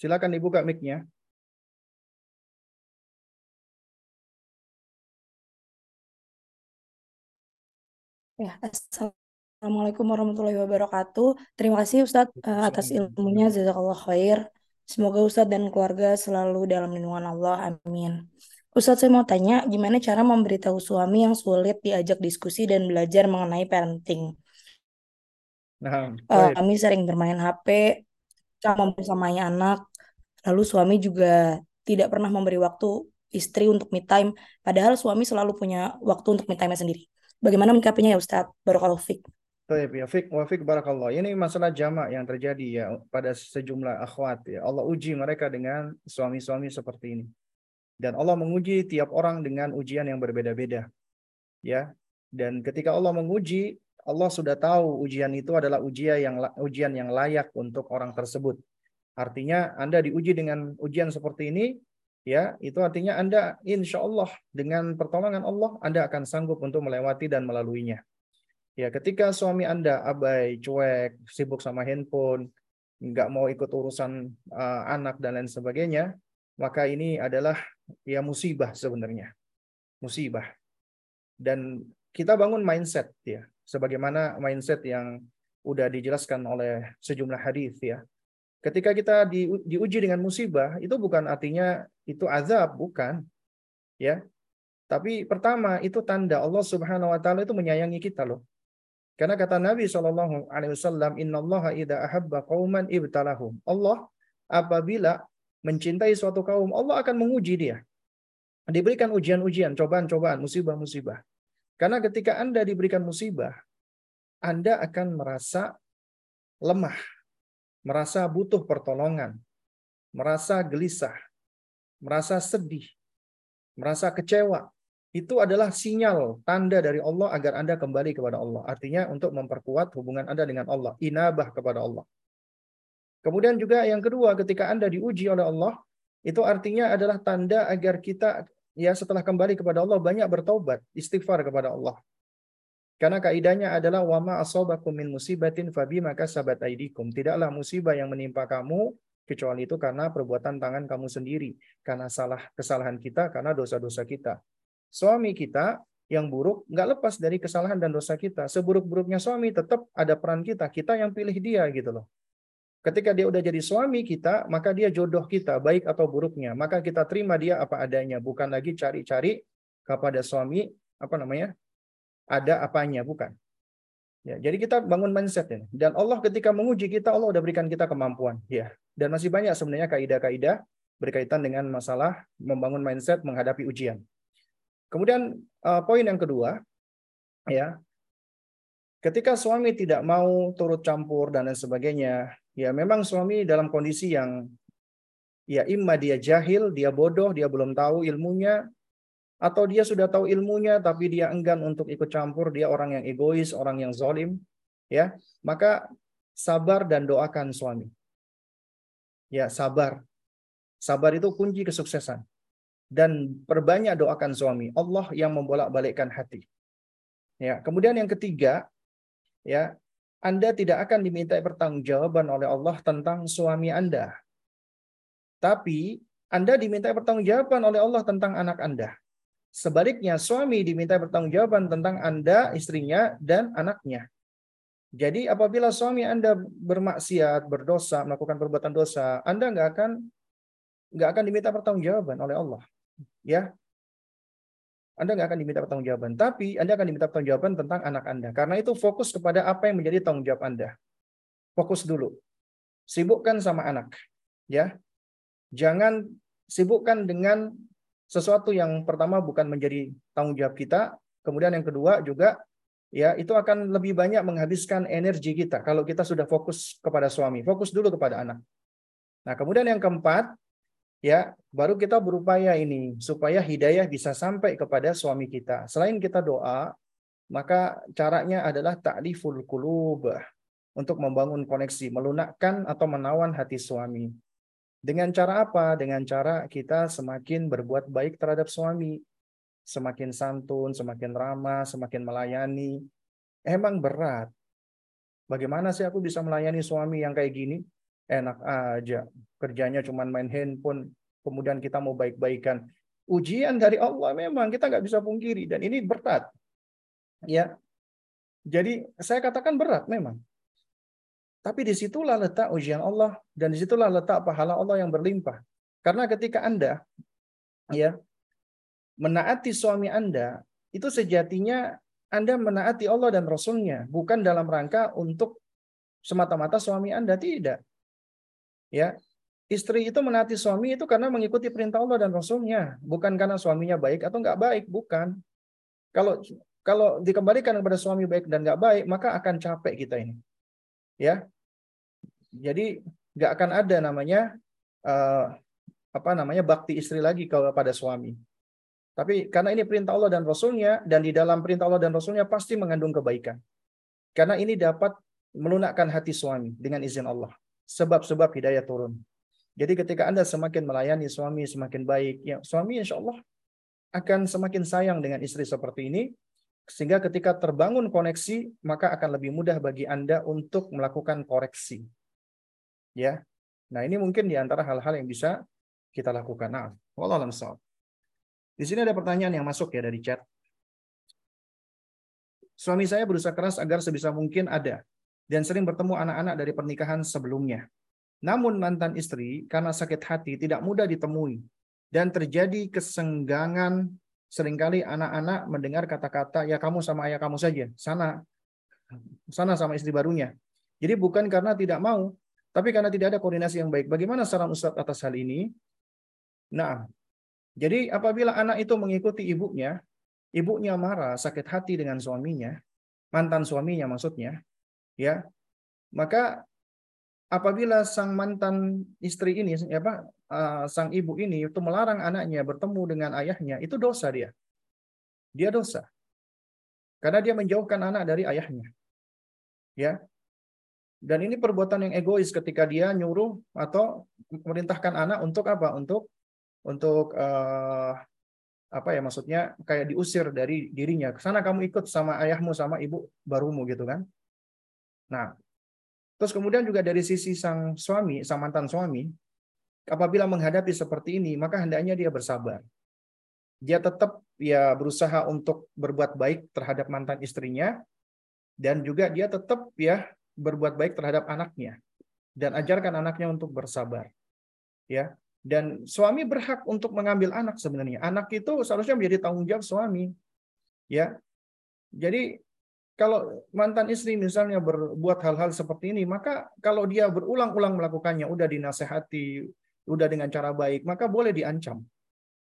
Silakan dibuka mic-nya. Ya, Assalamualaikum warahmatullahi wabarakatuh. Terima kasih Ustadz uh, atas ilmunya, jazakallah khair. Semoga Ustadz dan keluarga selalu dalam lindungan Allah. Amin. Ustadz saya mau tanya, gimana cara memberitahu suami yang sulit diajak diskusi dan belajar mengenai parenting? Nah, uh, kami sering bermain HP, sama bersamanya anak, lalu suami juga tidak pernah memberi waktu istri untuk me time, padahal suami selalu punya waktu untuk me time sendiri. Bagaimana menyikapinya ya Ustadz? Barakallahu fiqh. Baik ya, fik wa fik barakallah. Ini masalah jamak yang terjadi ya pada sejumlah akhwat ya. Allah uji mereka dengan suami-suami seperti ini. Dan Allah menguji tiap orang dengan ujian yang berbeda-beda. Ya. Dan ketika Allah menguji, Allah sudah tahu ujian itu adalah ujian yang ujian yang layak untuk orang tersebut. Artinya Anda diuji dengan ujian seperti ini, ya itu artinya Anda insya Allah dengan pertolongan Allah Anda akan sanggup untuk melewati dan melaluinya. Ya ketika suami Anda abai, cuek, sibuk sama handphone, nggak mau ikut urusan uh, anak dan lain sebagainya, maka ini adalah ya musibah sebenarnya, musibah. Dan kita bangun mindset ya sebagaimana mindset yang udah dijelaskan oleh sejumlah hadis ya. Ketika kita di, diuji dengan musibah, itu bukan artinya itu azab, bukan. Ya. Tapi pertama itu tanda Allah Subhanahu wa taala itu menyayangi kita loh. Karena kata Nabi Shallallahu alaihi wasallam, "Innallaha idza ahabba qauman ibtalahum." Allah apabila mencintai suatu kaum, Allah akan menguji dia. Diberikan ujian-ujian, cobaan-cobaan, musibah-musibah. Karena ketika Anda diberikan musibah, Anda akan merasa lemah, merasa butuh pertolongan, merasa gelisah, merasa sedih, merasa kecewa. Itu adalah sinyal tanda dari Allah agar Anda kembali kepada Allah. Artinya untuk memperkuat hubungan Anda dengan Allah, inabah kepada Allah. Kemudian juga yang kedua, ketika Anda diuji oleh Allah, itu artinya adalah tanda agar kita ya setelah kembali kepada Allah banyak bertobat, istighfar kepada Allah. Karena kaidahnya adalah wama asobakum min musibatin fabi maka sabat aidikum. Tidaklah musibah yang menimpa kamu kecuali itu karena perbuatan tangan kamu sendiri, karena salah kesalahan kita, karena dosa-dosa kita. Suami kita yang buruk nggak lepas dari kesalahan dan dosa kita. Seburuk-buruknya suami tetap ada peran kita, kita yang pilih dia gitu loh. Ketika dia udah jadi suami kita, maka dia jodoh kita, baik atau buruknya. Maka kita terima dia apa adanya, bukan lagi cari-cari kepada suami apa namanya ada apanya, bukan. Ya, jadi kita bangun mindset ini. Dan Allah ketika menguji kita, Allah udah berikan kita kemampuan. Ya, dan masih banyak sebenarnya kaidah-kaidah berkaitan dengan masalah membangun mindset menghadapi ujian. Kemudian uh, poin yang kedua, ya, ketika suami tidak mau turut campur dan lain sebagainya, ya memang suami dalam kondisi yang ya imma dia jahil, dia bodoh, dia belum tahu ilmunya, atau dia sudah tahu ilmunya tapi dia enggan untuk ikut campur, dia orang yang egois, orang yang zalim, ya maka sabar dan doakan suami. Ya sabar, sabar itu kunci kesuksesan. Dan perbanyak doakan suami, Allah yang membolak-balikkan hati. Ya, kemudian yang ketiga, ya anda tidak akan diminta pertanggungjawaban oleh Allah tentang suami Anda. Tapi Anda diminta pertanggungjawaban oleh Allah tentang anak Anda. Sebaliknya suami diminta pertanggungjawaban tentang Anda, istrinya, dan anaknya. Jadi apabila suami Anda bermaksiat, berdosa, melakukan perbuatan dosa, Anda nggak akan nggak akan diminta pertanggungjawaban oleh Allah. Ya, anda nggak akan diminta pertanggungjawaban, tapi Anda akan diminta pertanggungjawaban tentang anak Anda. Karena itu fokus kepada apa yang menjadi tanggung jawab Anda. Fokus dulu. Sibukkan sama anak. Ya. Jangan sibukkan dengan sesuatu yang pertama bukan menjadi tanggung jawab kita, kemudian yang kedua juga ya itu akan lebih banyak menghabiskan energi kita kalau kita sudah fokus kepada suami, fokus dulu kepada anak. Nah, kemudian yang keempat ya baru kita berupaya ini supaya hidayah bisa sampai kepada suami kita. Selain kita doa, maka caranya adalah ta'liful qulub untuk membangun koneksi, melunakkan atau menawan hati suami. Dengan cara apa? Dengan cara kita semakin berbuat baik terhadap suami. Semakin santun, semakin ramah, semakin melayani. Emang berat. Bagaimana sih aku bisa melayani suami yang kayak gini? Enak aja. Kerjanya cuma main handphone. Kemudian kita mau baik-baikan. Ujian dari Allah memang kita nggak bisa pungkiri. Dan ini berat. Ya, jadi saya katakan berat memang. Tapi di situlah letak ujian Allah dan di situlah letak pahala Allah yang berlimpah. Karena ketika Anda ya menaati suami Anda, itu sejatinya Anda menaati Allah dan Rasulnya, bukan dalam rangka untuk semata-mata suami Anda tidak. Ya, istri itu menaati suami itu karena mengikuti perintah Allah dan Rasulnya, bukan karena suaminya baik atau nggak baik, bukan. Kalau kalau dikembalikan kepada suami baik dan nggak baik, maka akan capek kita ini. Ya, jadi nggak akan ada namanya uh, apa namanya bakti istri lagi kepada suami. Tapi karena ini perintah Allah dan Rasulnya, dan di dalam perintah Allah dan Rasulnya pasti mengandung kebaikan. Karena ini dapat melunakkan hati suami dengan izin Allah. Sebab-sebab hidayah turun. Jadi ketika Anda semakin melayani suami semakin baik, ya suami insya Allah akan semakin sayang dengan istri seperti ini. Sehingga ketika terbangun koneksi, maka akan lebih mudah bagi Anda untuk melakukan koreksi ya. Nah, ini mungkin di antara hal-hal yang bisa kita lakukan. Nah, wallahu Di sini ada pertanyaan yang masuk ya dari chat. Suami saya berusaha keras agar sebisa mungkin ada dan sering bertemu anak-anak dari pernikahan sebelumnya. Namun mantan istri karena sakit hati tidak mudah ditemui dan terjadi kesenggangan sering kali anak-anak mendengar kata-kata ya kamu sama ayah kamu saja sana sana sama istri barunya. Jadi bukan karena tidak mau, tapi karena tidak ada koordinasi yang baik, bagaimana saran Ustadz atas hal ini? Nah, jadi apabila anak itu mengikuti ibunya, ibunya marah, sakit hati dengan suaminya, mantan suaminya maksudnya, ya, maka apabila sang mantan istri ini, apa, uh, sang ibu ini itu melarang anaknya bertemu dengan ayahnya, itu dosa dia. Dia dosa. Karena dia menjauhkan anak dari ayahnya. Ya, dan ini perbuatan yang egois ketika dia nyuruh atau memerintahkan anak untuk apa? Untuk untuk uh, apa ya maksudnya kayak diusir dari dirinya. Sana kamu ikut sama ayahmu sama ibu barumu gitu kan. Nah, terus kemudian juga dari sisi sang suami, sang mantan suami, apabila menghadapi seperti ini, maka hendaknya dia bersabar. Dia tetap ya berusaha untuk berbuat baik terhadap mantan istrinya dan juga dia tetap ya berbuat baik terhadap anaknya dan ajarkan anaknya untuk bersabar. Ya. Dan suami berhak untuk mengambil anak sebenarnya. Anak itu seharusnya menjadi tanggung jawab suami. Ya. Jadi kalau mantan istri misalnya berbuat hal-hal seperti ini, maka kalau dia berulang-ulang melakukannya, udah dinasehati, udah dengan cara baik, maka boleh diancam.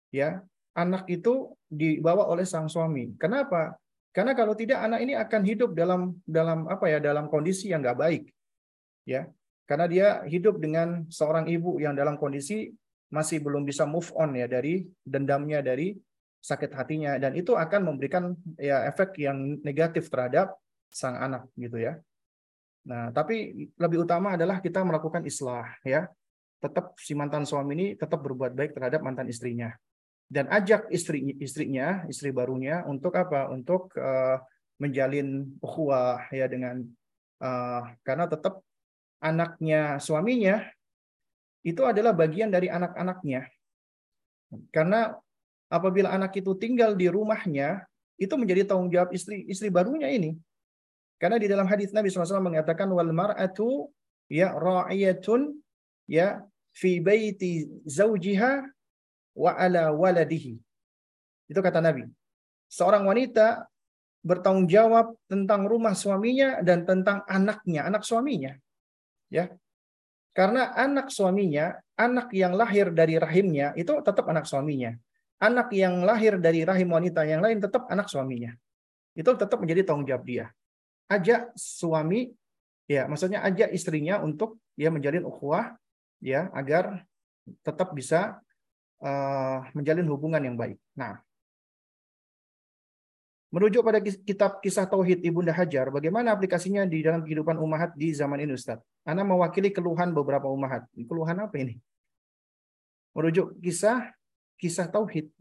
Ya, anak itu dibawa oleh sang suami. Kenapa? Karena kalau tidak anak ini akan hidup dalam dalam apa ya dalam kondisi yang nggak baik, ya. Karena dia hidup dengan seorang ibu yang dalam kondisi masih belum bisa move on ya dari dendamnya dari sakit hatinya dan itu akan memberikan ya efek yang negatif terhadap sang anak gitu ya. Nah, tapi lebih utama adalah kita melakukan islah ya. Tetap si mantan suami ini tetap berbuat baik terhadap mantan istrinya dan ajak istri istrinya, istri barunya untuk apa? Untuk uh, menjalin ukhuwah ya dengan uh, karena tetap anaknya suaminya itu adalah bagian dari anak-anaknya. Karena apabila anak itu tinggal di rumahnya, itu menjadi tanggung jawab istri istri barunya ini. Karena di dalam hadis Nabi SAW mengatakan wal mar'atu ya ra'iyatun ya fi baiti zaujiha wa ala waladihi. Itu kata Nabi. Seorang wanita bertanggung jawab tentang rumah suaminya dan tentang anaknya, anak suaminya. Ya. Karena anak suaminya, anak yang lahir dari rahimnya itu tetap anak suaminya. Anak yang lahir dari rahim wanita yang lain tetap anak suaminya. Itu tetap menjadi tanggung jawab dia. Ajak suami, ya maksudnya ajak istrinya untuk ya menjalin ukhuwah, ya agar tetap bisa uh, menjalin hubungan yang baik. Nah, merujuk pada kitab kisah tauhid Ibunda Hajar, bagaimana aplikasinya di dalam kehidupan umahat di zaman ini Ustaz? Anda mewakili keluhan beberapa umahat. Keluhan apa ini? Merujuk kisah kisah tauhid.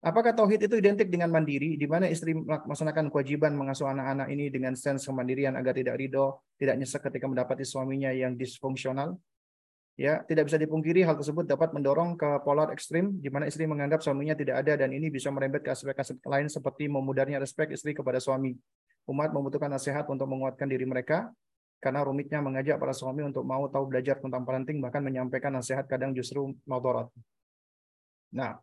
Apakah tauhid itu identik dengan mandiri, di mana istri melaksanakan kewajiban mengasuh anak-anak ini dengan sense kemandirian agar tidak ridho, tidak nyesek ketika mendapati suaminya yang disfungsional? Ya, tidak bisa dipungkiri hal tersebut dapat mendorong ke polar ekstrim, di mana istri menganggap suaminya tidak ada dan ini bisa merembet ke aspek-aspek lain seperti memudarnya respek istri kepada suami. Umat membutuhkan nasihat untuk menguatkan diri mereka, karena rumitnya mengajak para suami untuk mau tahu belajar tentang parenting, bahkan menyampaikan nasihat kadang justru maudorat. Nah,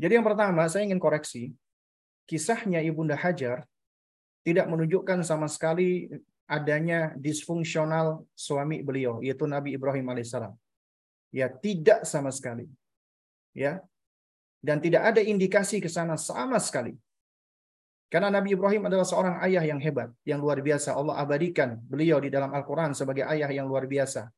jadi yang pertama saya ingin koreksi, kisahnya Ibunda Hajar tidak menunjukkan sama sekali adanya disfungsional suami beliau, yaitu Nabi Ibrahim alaihissalam. Ya, tidak sama sekali. Ya. Dan tidak ada indikasi ke sana sama sekali. Karena Nabi Ibrahim adalah seorang ayah yang hebat, yang luar biasa. Allah abadikan beliau di dalam Al-Quran sebagai ayah yang luar biasa.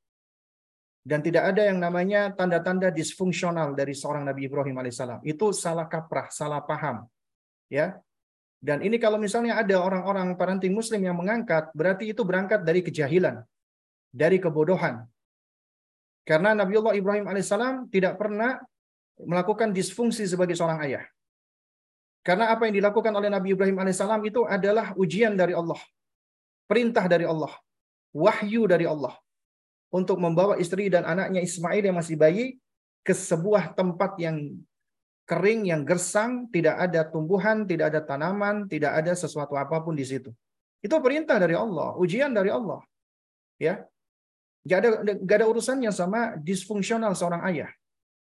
Dan tidak ada yang namanya tanda-tanda disfungsional dari seorang Nabi Ibrahim alaihissalam. Itu salah kaprah, salah paham. Ya, dan ini kalau misalnya ada orang-orang parenting muslim yang mengangkat, berarti itu berangkat dari kejahilan, dari kebodohan. Karena Nabiullah Ibrahim alaihissalam tidak pernah melakukan disfungsi sebagai seorang ayah. Karena apa yang dilakukan oleh Nabi Ibrahim alaihissalam itu adalah ujian dari Allah. Perintah dari Allah. Wahyu dari Allah untuk membawa istri dan anaknya Ismail yang masih bayi ke sebuah tempat yang kering, yang gersang, tidak ada tumbuhan, tidak ada tanaman, tidak ada sesuatu apa pun di situ. Itu perintah dari Allah, ujian dari Allah. Ya, Gak ada, gak ada urusannya sama disfungsional seorang ayah.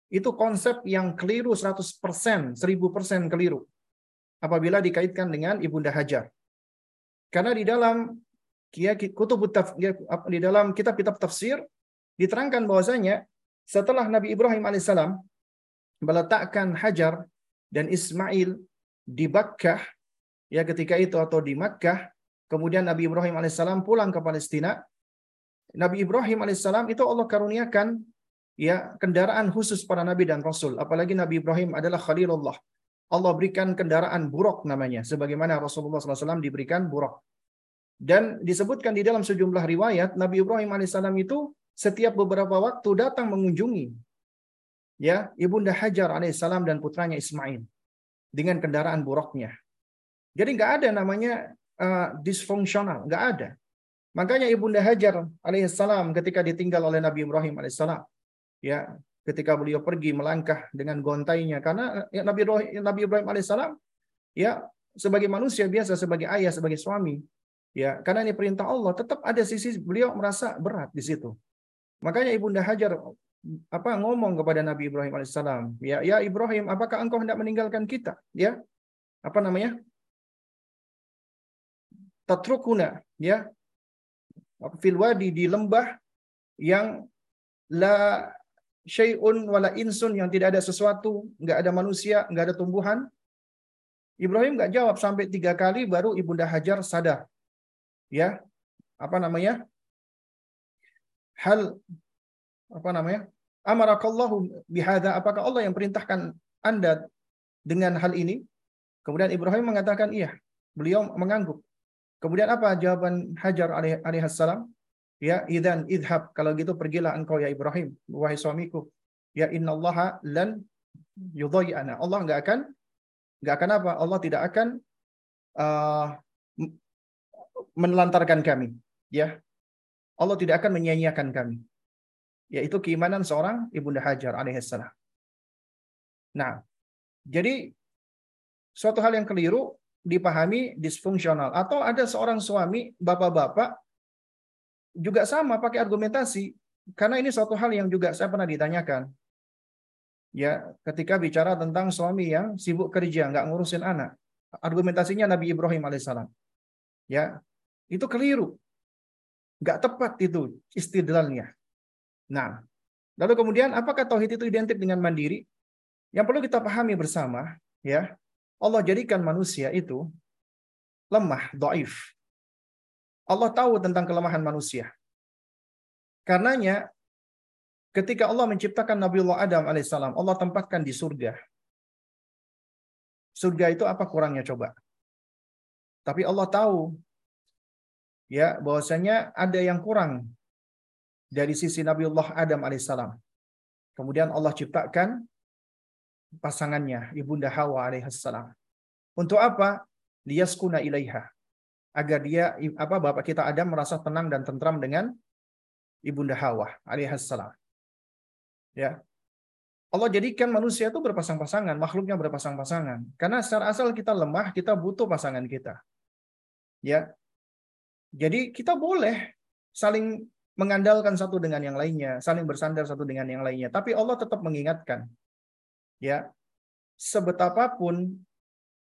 Itu konsep yang keliru 100%, 1000% keliru. Apabila dikaitkan dengan Ibunda Hajar. Karena di dalam ya, kutub di dalam kitab-kitab tafsir diterangkan bahwasanya setelah Nabi Ibrahim alaihissalam meletakkan Hajar dan Ismail di Bakkah ya ketika itu atau di Makkah kemudian Nabi Ibrahim alaihissalam pulang ke Palestina Nabi Ibrahim alaihissalam itu Allah karuniakan ya kendaraan khusus para nabi dan rasul. Apalagi Nabi Ibrahim adalah Khalilullah. Allah berikan kendaraan buruk namanya sebagaimana Rasulullah SAW diberikan buruk dan disebutkan di dalam sejumlah riwayat Nabi Ibrahim alaihissalam itu setiap beberapa waktu datang mengunjungi ya ibunda Hajar alaihissalam dan putranya Ismail dengan kendaraan buruknya. Jadi nggak ada namanya uh, disfungsional, nggak ada. Makanya ibunda Hajar alaihissalam ketika ditinggal oleh Nabi Ibrahim alaihissalam, ya ketika beliau pergi melangkah dengan gontainya karena ya, Nabi Nabi Ibrahim alaihissalam ya sebagai manusia biasa sebagai ayah sebagai suami Ya, karena ini perintah Allah, tetap ada sisi beliau merasa berat di situ. Makanya Ibunda Hajar apa ngomong kepada Nabi Ibrahim alaihissalam, ya, ya Ibrahim, apakah engkau hendak meninggalkan kita? Ya, apa namanya? Tatrukuna, ya, filwadi di lembah yang la syai'un wala insun yang tidak ada sesuatu, nggak ada manusia, nggak ada tumbuhan. Ibrahim nggak jawab sampai tiga kali baru ibunda Hajar sadar ya apa namanya? Hal apa namanya? Amarakallahu bihada apakah Allah yang perintahkan Anda dengan hal ini? Kemudian Ibrahim mengatakan iya. Beliau mengangguk. Kemudian apa jawaban Hajar alaihissalam ya idan idhab. Kalau gitu pergilah engkau ya Ibrahim wahai suamiku. Ya innallaha lan yudhayyana Allah enggak akan enggak akan apa? Allah tidak akan uh, menelantarkan kami. Ya, Allah tidak akan menyia-nyiakan kami. Yaitu keimanan seorang ibunda Hajar alaihissalam. Nah, jadi suatu hal yang keliru dipahami disfungsional atau ada seorang suami bapak-bapak juga sama pakai argumentasi karena ini suatu hal yang juga saya pernah ditanyakan ya ketika bicara tentang suami yang sibuk kerja nggak ngurusin anak argumentasinya Nabi Ibrahim alaihissalam ya itu keliru. Nggak tepat itu istidlalnya. Nah, lalu kemudian apakah tauhid itu identik dengan mandiri? Yang perlu kita pahami bersama, ya, Allah jadikan manusia itu lemah, doif. Allah tahu tentang kelemahan manusia. Karenanya, ketika Allah menciptakan Nabiullah Adam alaihissalam, Allah tempatkan di surga. Surga itu apa kurangnya coba? Tapi Allah tahu ya bahwasanya ada yang kurang dari sisi Nabiullah Adam alaihissalam. Kemudian Allah ciptakan pasangannya, Ibunda Hawa alaihissalam. Untuk apa? Liyaskuna ilaiha. Agar dia apa bapak kita Adam merasa tenang dan tentram dengan Ibunda Hawa alaihissalam. Ya. Allah jadikan manusia itu berpasang-pasangan, makhluknya berpasang-pasangan. Karena secara asal kita lemah, kita butuh pasangan kita. Ya. Jadi kita boleh saling mengandalkan satu dengan yang lainnya, saling bersandar satu dengan yang lainnya. Tapi Allah tetap mengingatkan, ya, sebetapapun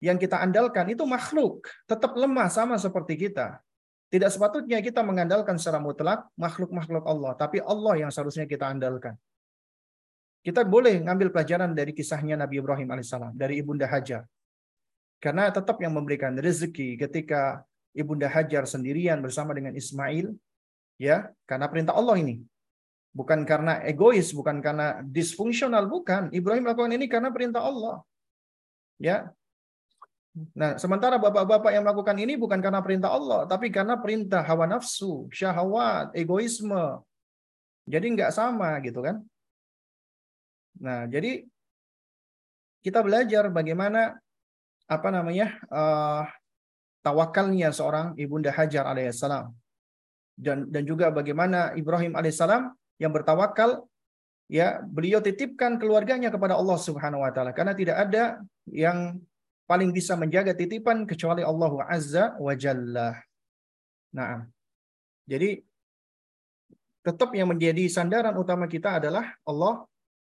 yang kita andalkan itu makhluk, tetap lemah sama seperti kita. Tidak sepatutnya kita mengandalkan secara mutlak makhluk-makhluk Allah, tapi Allah yang seharusnya kita andalkan. Kita boleh ngambil pelajaran dari kisahnya Nabi Ibrahim alaihissalam, dari Ibunda Hajar. Karena tetap yang memberikan rezeki ketika Ibunda Hajar sendirian bersama dengan Ismail, ya, karena perintah Allah ini. Bukan karena egois, bukan karena disfungsional, bukan. Ibrahim melakukan ini karena perintah Allah. Ya, Nah, sementara bapak-bapak yang melakukan ini bukan karena perintah Allah, tapi karena perintah hawa nafsu, syahwat, egoisme. Jadi nggak sama gitu kan. Nah, jadi kita belajar bagaimana apa namanya uh, tawakalnya seorang ibunda Hajar alaihissalam dan dan juga bagaimana Ibrahim alaihissalam yang bertawakal ya beliau titipkan keluarganya kepada Allah Subhanahu wa taala karena tidak ada yang paling bisa menjaga titipan kecuali Allah Azza wa Jalla. Nah, jadi tetap yang menjadi sandaran utama kita adalah Allah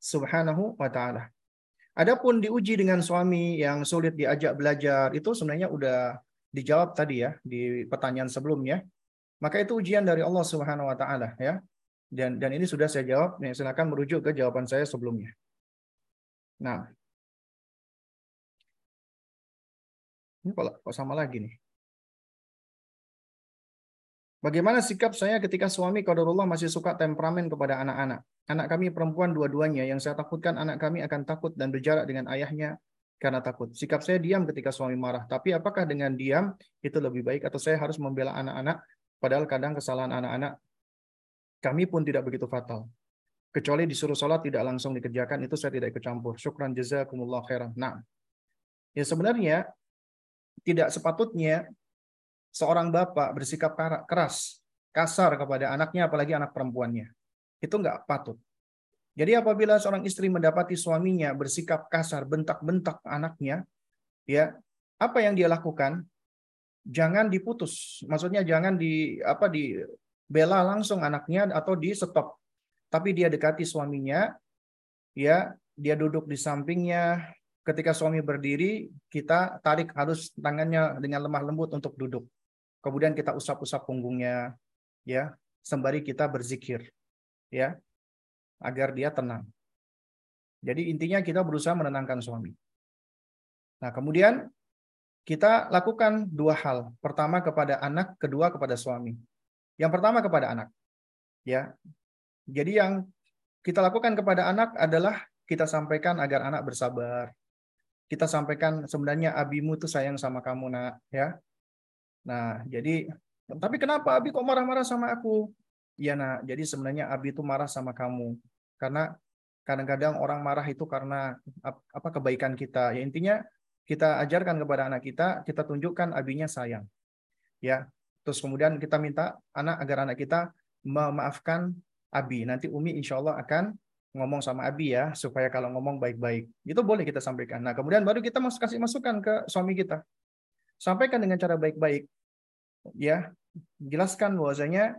Subhanahu wa taala. Adapun diuji dengan suami yang sulit diajak belajar itu sebenarnya udah dijawab tadi ya di pertanyaan sebelumnya. Maka itu ujian dari Allah Subhanahu wa taala ya. Dan dan ini sudah saya jawab. Nih, silakan merujuk ke jawaban saya sebelumnya. Nah, Ini kok, kok sama lagi nih. Bagaimana sikap saya ketika suami qadarullah masih suka temperamen kepada anak-anak? Anak kami perempuan dua-duanya yang saya takutkan anak kami akan takut dan berjarak dengan ayahnya karena takut. Sikap saya diam ketika suami marah. Tapi apakah dengan diam itu lebih baik atau saya harus membela anak-anak padahal kadang kesalahan anak-anak kami pun tidak begitu fatal. Kecuali disuruh sholat tidak langsung dikerjakan itu saya tidak ikut campur. Syukran jazakumullah khairan. Nah, ya sebenarnya tidak sepatutnya seorang bapak bersikap keras, kasar kepada anaknya, apalagi anak perempuannya. Itu nggak patut. Jadi apabila seorang istri mendapati suaminya bersikap kasar, bentak-bentak anaknya, ya apa yang dia lakukan? Jangan diputus. Maksudnya jangan di apa di bela langsung anaknya atau di stop. Tapi dia dekati suaminya, ya dia duduk di sampingnya, ketika suami berdiri, kita tarik halus tangannya dengan lemah lembut untuk duduk. Kemudian kita usap-usap punggungnya, ya, sembari kita berzikir, ya, agar dia tenang. Jadi intinya kita berusaha menenangkan suami. Nah, kemudian kita lakukan dua hal. Pertama kepada anak, kedua kepada suami. Yang pertama kepada anak. Ya. Jadi yang kita lakukan kepada anak adalah kita sampaikan agar anak bersabar, kita sampaikan sebenarnya abimu tuh sayang sama kamu nak ya nah jadi tapi kenapa abi kok marah-marah sama aku ya nak. Jadi sebenarnya abi itu marah sama kamu. Karena kadang-kadang orang marah itu karena apa kebaikan kita. Ya intinya kita ajarkan kepada anak kita kita tunjukkan abinya sayang. Ya. Terus kemudian kita minta anak agar anak kita memaafkan abi. Nanti umi insya Allah akan ngomong sama Abi ya supaya kalau ngomong baik-baik. Itu boleh kita sampaikan. Nah kemudian baru kita masuk kasih masukan ke suami kita. Sampaikan dengan cara baik-baik, ya. Jelaskan bahwasanya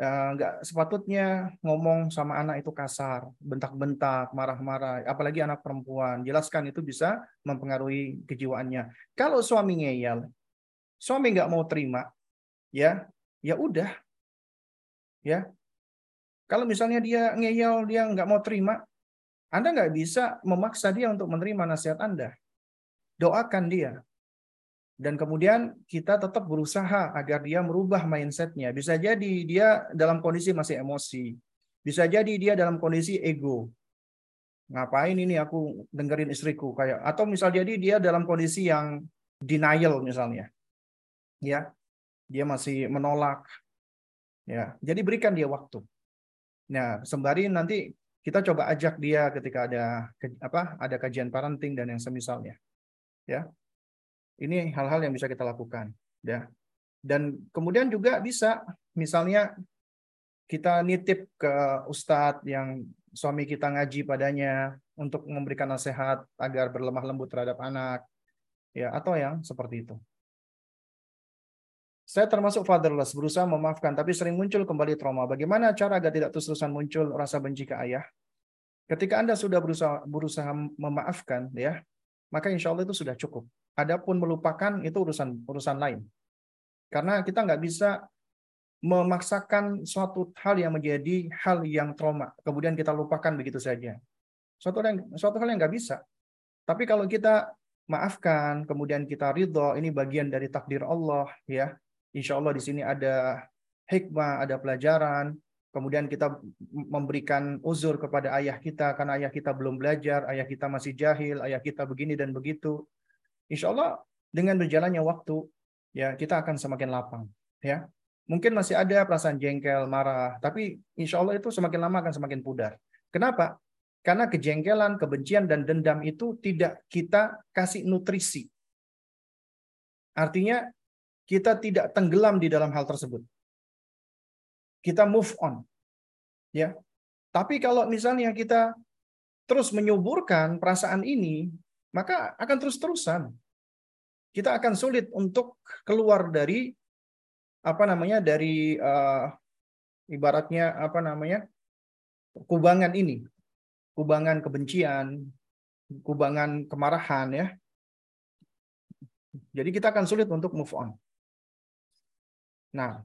nggak uh, sepatutnya ngomong sama anak itu kasar, bentak-bentak, marah-marah, apalagi anak perempuan. Jelaskan itu bisa mempengaruhi kejiwaannya. Kalau suami ngeyel, suami nggak mau terima, ya, ya udah, ya kalau misalnya dia ngeyel, dia nggak mau terima, Anda nggak bisa memaksa dia untuk menerima nasihat Anda. Doakan dia. Dan kemudian kita tetap berusaha agar dia merubah mindsetnya. Bisa jadi dia dalam kondisi masih emosi. Bisa jadi dia dalam kondisi ego. Ngapain ini aku dengerin istriku kayak atau misal jadi dia dalam kondisi yang denial misalnya. Ya. Dia masih menolak. Ya, jadi berikan dia waktu. Nah, sembari nanti kita coba ajak dia ketika ada apa ada kajian parenting dan yang semisalnya ya ini hal-hal yang bisa kita lakukan ya dan kemudian juga bisa misalnya kita nitip ke ustadz yang suami kita ngaji padanya untuk memberikan nasihat agar berlemah lembut terhadap anak ya atau yang seperti itu saya termasuk fatherless, berusaha memaafkan, tapi sering muncul kembali trauma. Bagaimana cara agar tidak terus-terusan muncul rasa benci ke ayah? Ketika Anda sudah berusaha, berusaha memaafkan, ya, maka insya Allah itu sudah cukup. Adapun melupakan itu urusan urusan lain. Karena kita nggak bisa memaksakan suatu hal yang menjadi hal yang trauma, kemudian kita lupakan begitu saja. Suatu hal yang, suatu hal yang nggak bisa. Tapi kalau kita maafkan, kemudian kita ridho, ini bagian dari takdir Allah, ya Insya Allah di sini ada hikmah, ada pelajaran. Kemudian kita memberikan uzur kepada ayah kita karena ayah kita belum belajar, ayah kita masih jahil, ayah kita begini dan begitu. Insya Allah dengan berjalannya waktu, ya kita akan semakin lapang. Ya, mungkin masih ada perasaan jengkel, marah, tapi insya Allah itu semakin lama akan semakin pudar. Kenapa? Karena kejengkelan, kebencian, dan dendam itu tidak kita kasih nutrisi. Artinya kita tidak tenggelam di dalam hal tersebut. Kita move on. Ya. Tapi kalau misalnya kita terus menyuburkan perasaan ini, maka akan terus-terusan. Kita akan sulit untuk keluar dari apa namanya dari uh, ibaratnya apa namanya kubangan ini, kubangan kebencian, kubangan kemarahan ya. Jadi kita akan sulit untuk move on. Nah,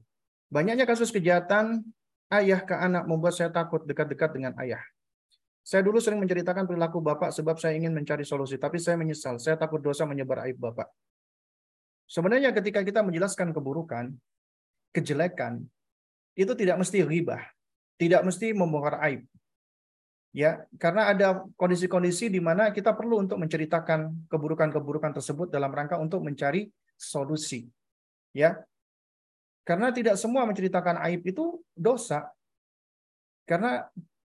banyaknya kasus kejahatan ayah ke anak membuat saya takut dekat-dekat dengan ayah. Saya dulu sering menceritakan perilaku bapak sebab saya ingin mencari solusi, tapi saya menyesal. Saya takut dosa menyebar aib bapak. Sebenarnya ketika kita menjelaskan keburukan, kejelekan, itu tidak mesti ribah, tidak mesti membongkar aib. Ya, karena ada kondisi-kondisi di mana kita perlu untuk menceritakan keburukan-keburukan tersebut dalam rangka untuk mencari solusi. Ya, karena tidak semua menceritakan aib itu dosa. Karena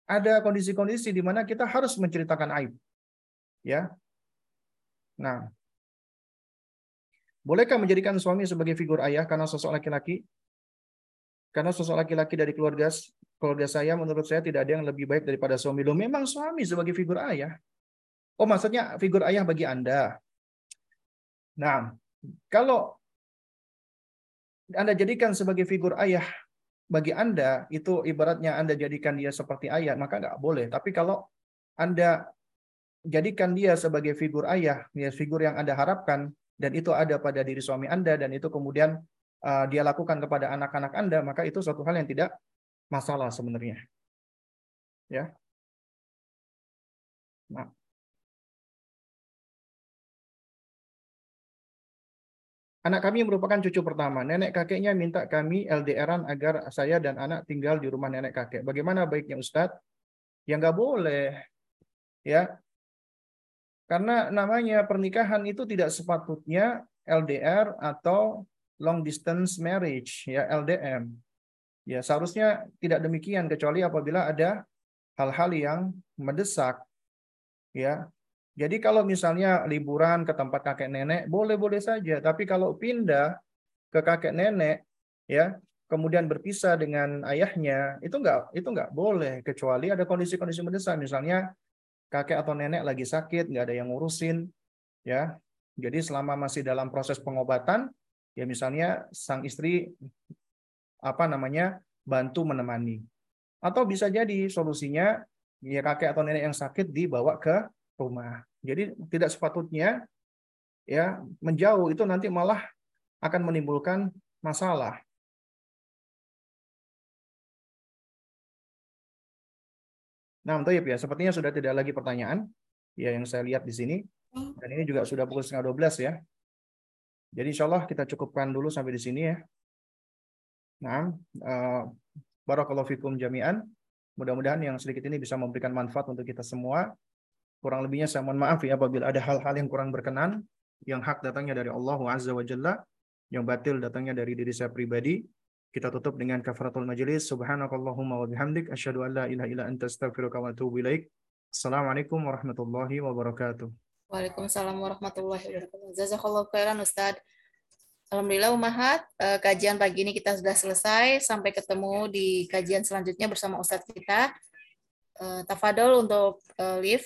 ada kondisi-kondisi di mana kita harus menceritakan aib. Ya. Nah, bolehkah menjadikan suami sebagai figur ayah karena sosok laki-laki? Karena sosok laki-laki dari keluarga keluarga saya menurut saya tidak ada yang lebih baik daripada suami. Loh, memang suami sebagai figur ayah. Oh, maksudnya figur ayah bagi Anda. Nah, kalau anda jadikan sebagai figur ayah bagi Anda, itu ibaratnya Anda jadikan dia seperti ayah, maka nggak boleh. Tapi kalau Anda jadikan dia sebagai figur ayah, ya figur yang Anda harapkan, dan itu ada pada diri suami Anda, dan itu kemudian uh, dia lakukan kepada anak-anak Anda, maka itu suatu hal yang tidak masalah sebenarnya. Ya. Nah, Anak kami merupakan cucu pertama. Nenek kakeknya minta kami LDRan agar saya dan anak tinggal di rumah nenek kakek. Bagaimana baiknya Ustadz? Ya nggak boleh. Ya. Karena namanya pernikahan itu tidak sepatutnya LDR atau long distance marriage, ya LDM. Ya, seharusnya tidak demikian kecuali apabila ada hal-hal yang mendesak. Ya, jadi kalau misalnya liburan ke tempat kakek nenek, boleh-boleh saja. Tapi kalau pindah ke kakek nenek, ya kemudian berpisah dengan ayahnya, itu enggak itu enggak boleh kecuali ada kondisi-kondisi mendesak. Misalnya kakek atau nenek lagi sakit, nggak ada yang ngurusin, ya. Jadi selama masih dalam proses pengobatan, ya misalnya sang istri apa namanya bantu menemani. Atau bisa jadi solusinya ya kakek atau nenek yang sakit dibawa ke rumah. Jadi tidak sepatutnya ya menjauh itu nanti malah akan menimbulkan masalah. Nah, Toyib ya, sepertinya sudah tidak lagi pertanyaan ya yang saya lihat di sini. Dan ini juga sudah pukul setengah 12 ya. Jadi insya Allah kita cukupkan dulu sampai di sini ya. Nah, uh, barakallahu fikum jami'an. Mudah-mudahan yang sedikit ini bisa memberikan manfaat untuk kita semua. Kurang lebihnya saya mohon maaf ya apabila ada hal-hal yang kurang berkenan, yang hak datangnya dari Allah Azza wa Jalla, yang batil datangnya dari diri saya pribadi. Kita tutup dengan kafaratul majelis. Subhanakallahumma wa bihamdik asyhadu an la ilaha illa anta astaghfiruka wa atubu ilaik. Assalamualaikum warahmatullahi wabarakatuh. Waalaikumsalam warahmatullahi wabarakatuh. Jazakallahu khairan Ustaz. Alhamdulillah Umahat, eh, kajian pagi ini kita sudah selesai. Sampai ketemu di kajian selanjutnya bersama Ustadz kita. Eh, tafadol untuk eh, live.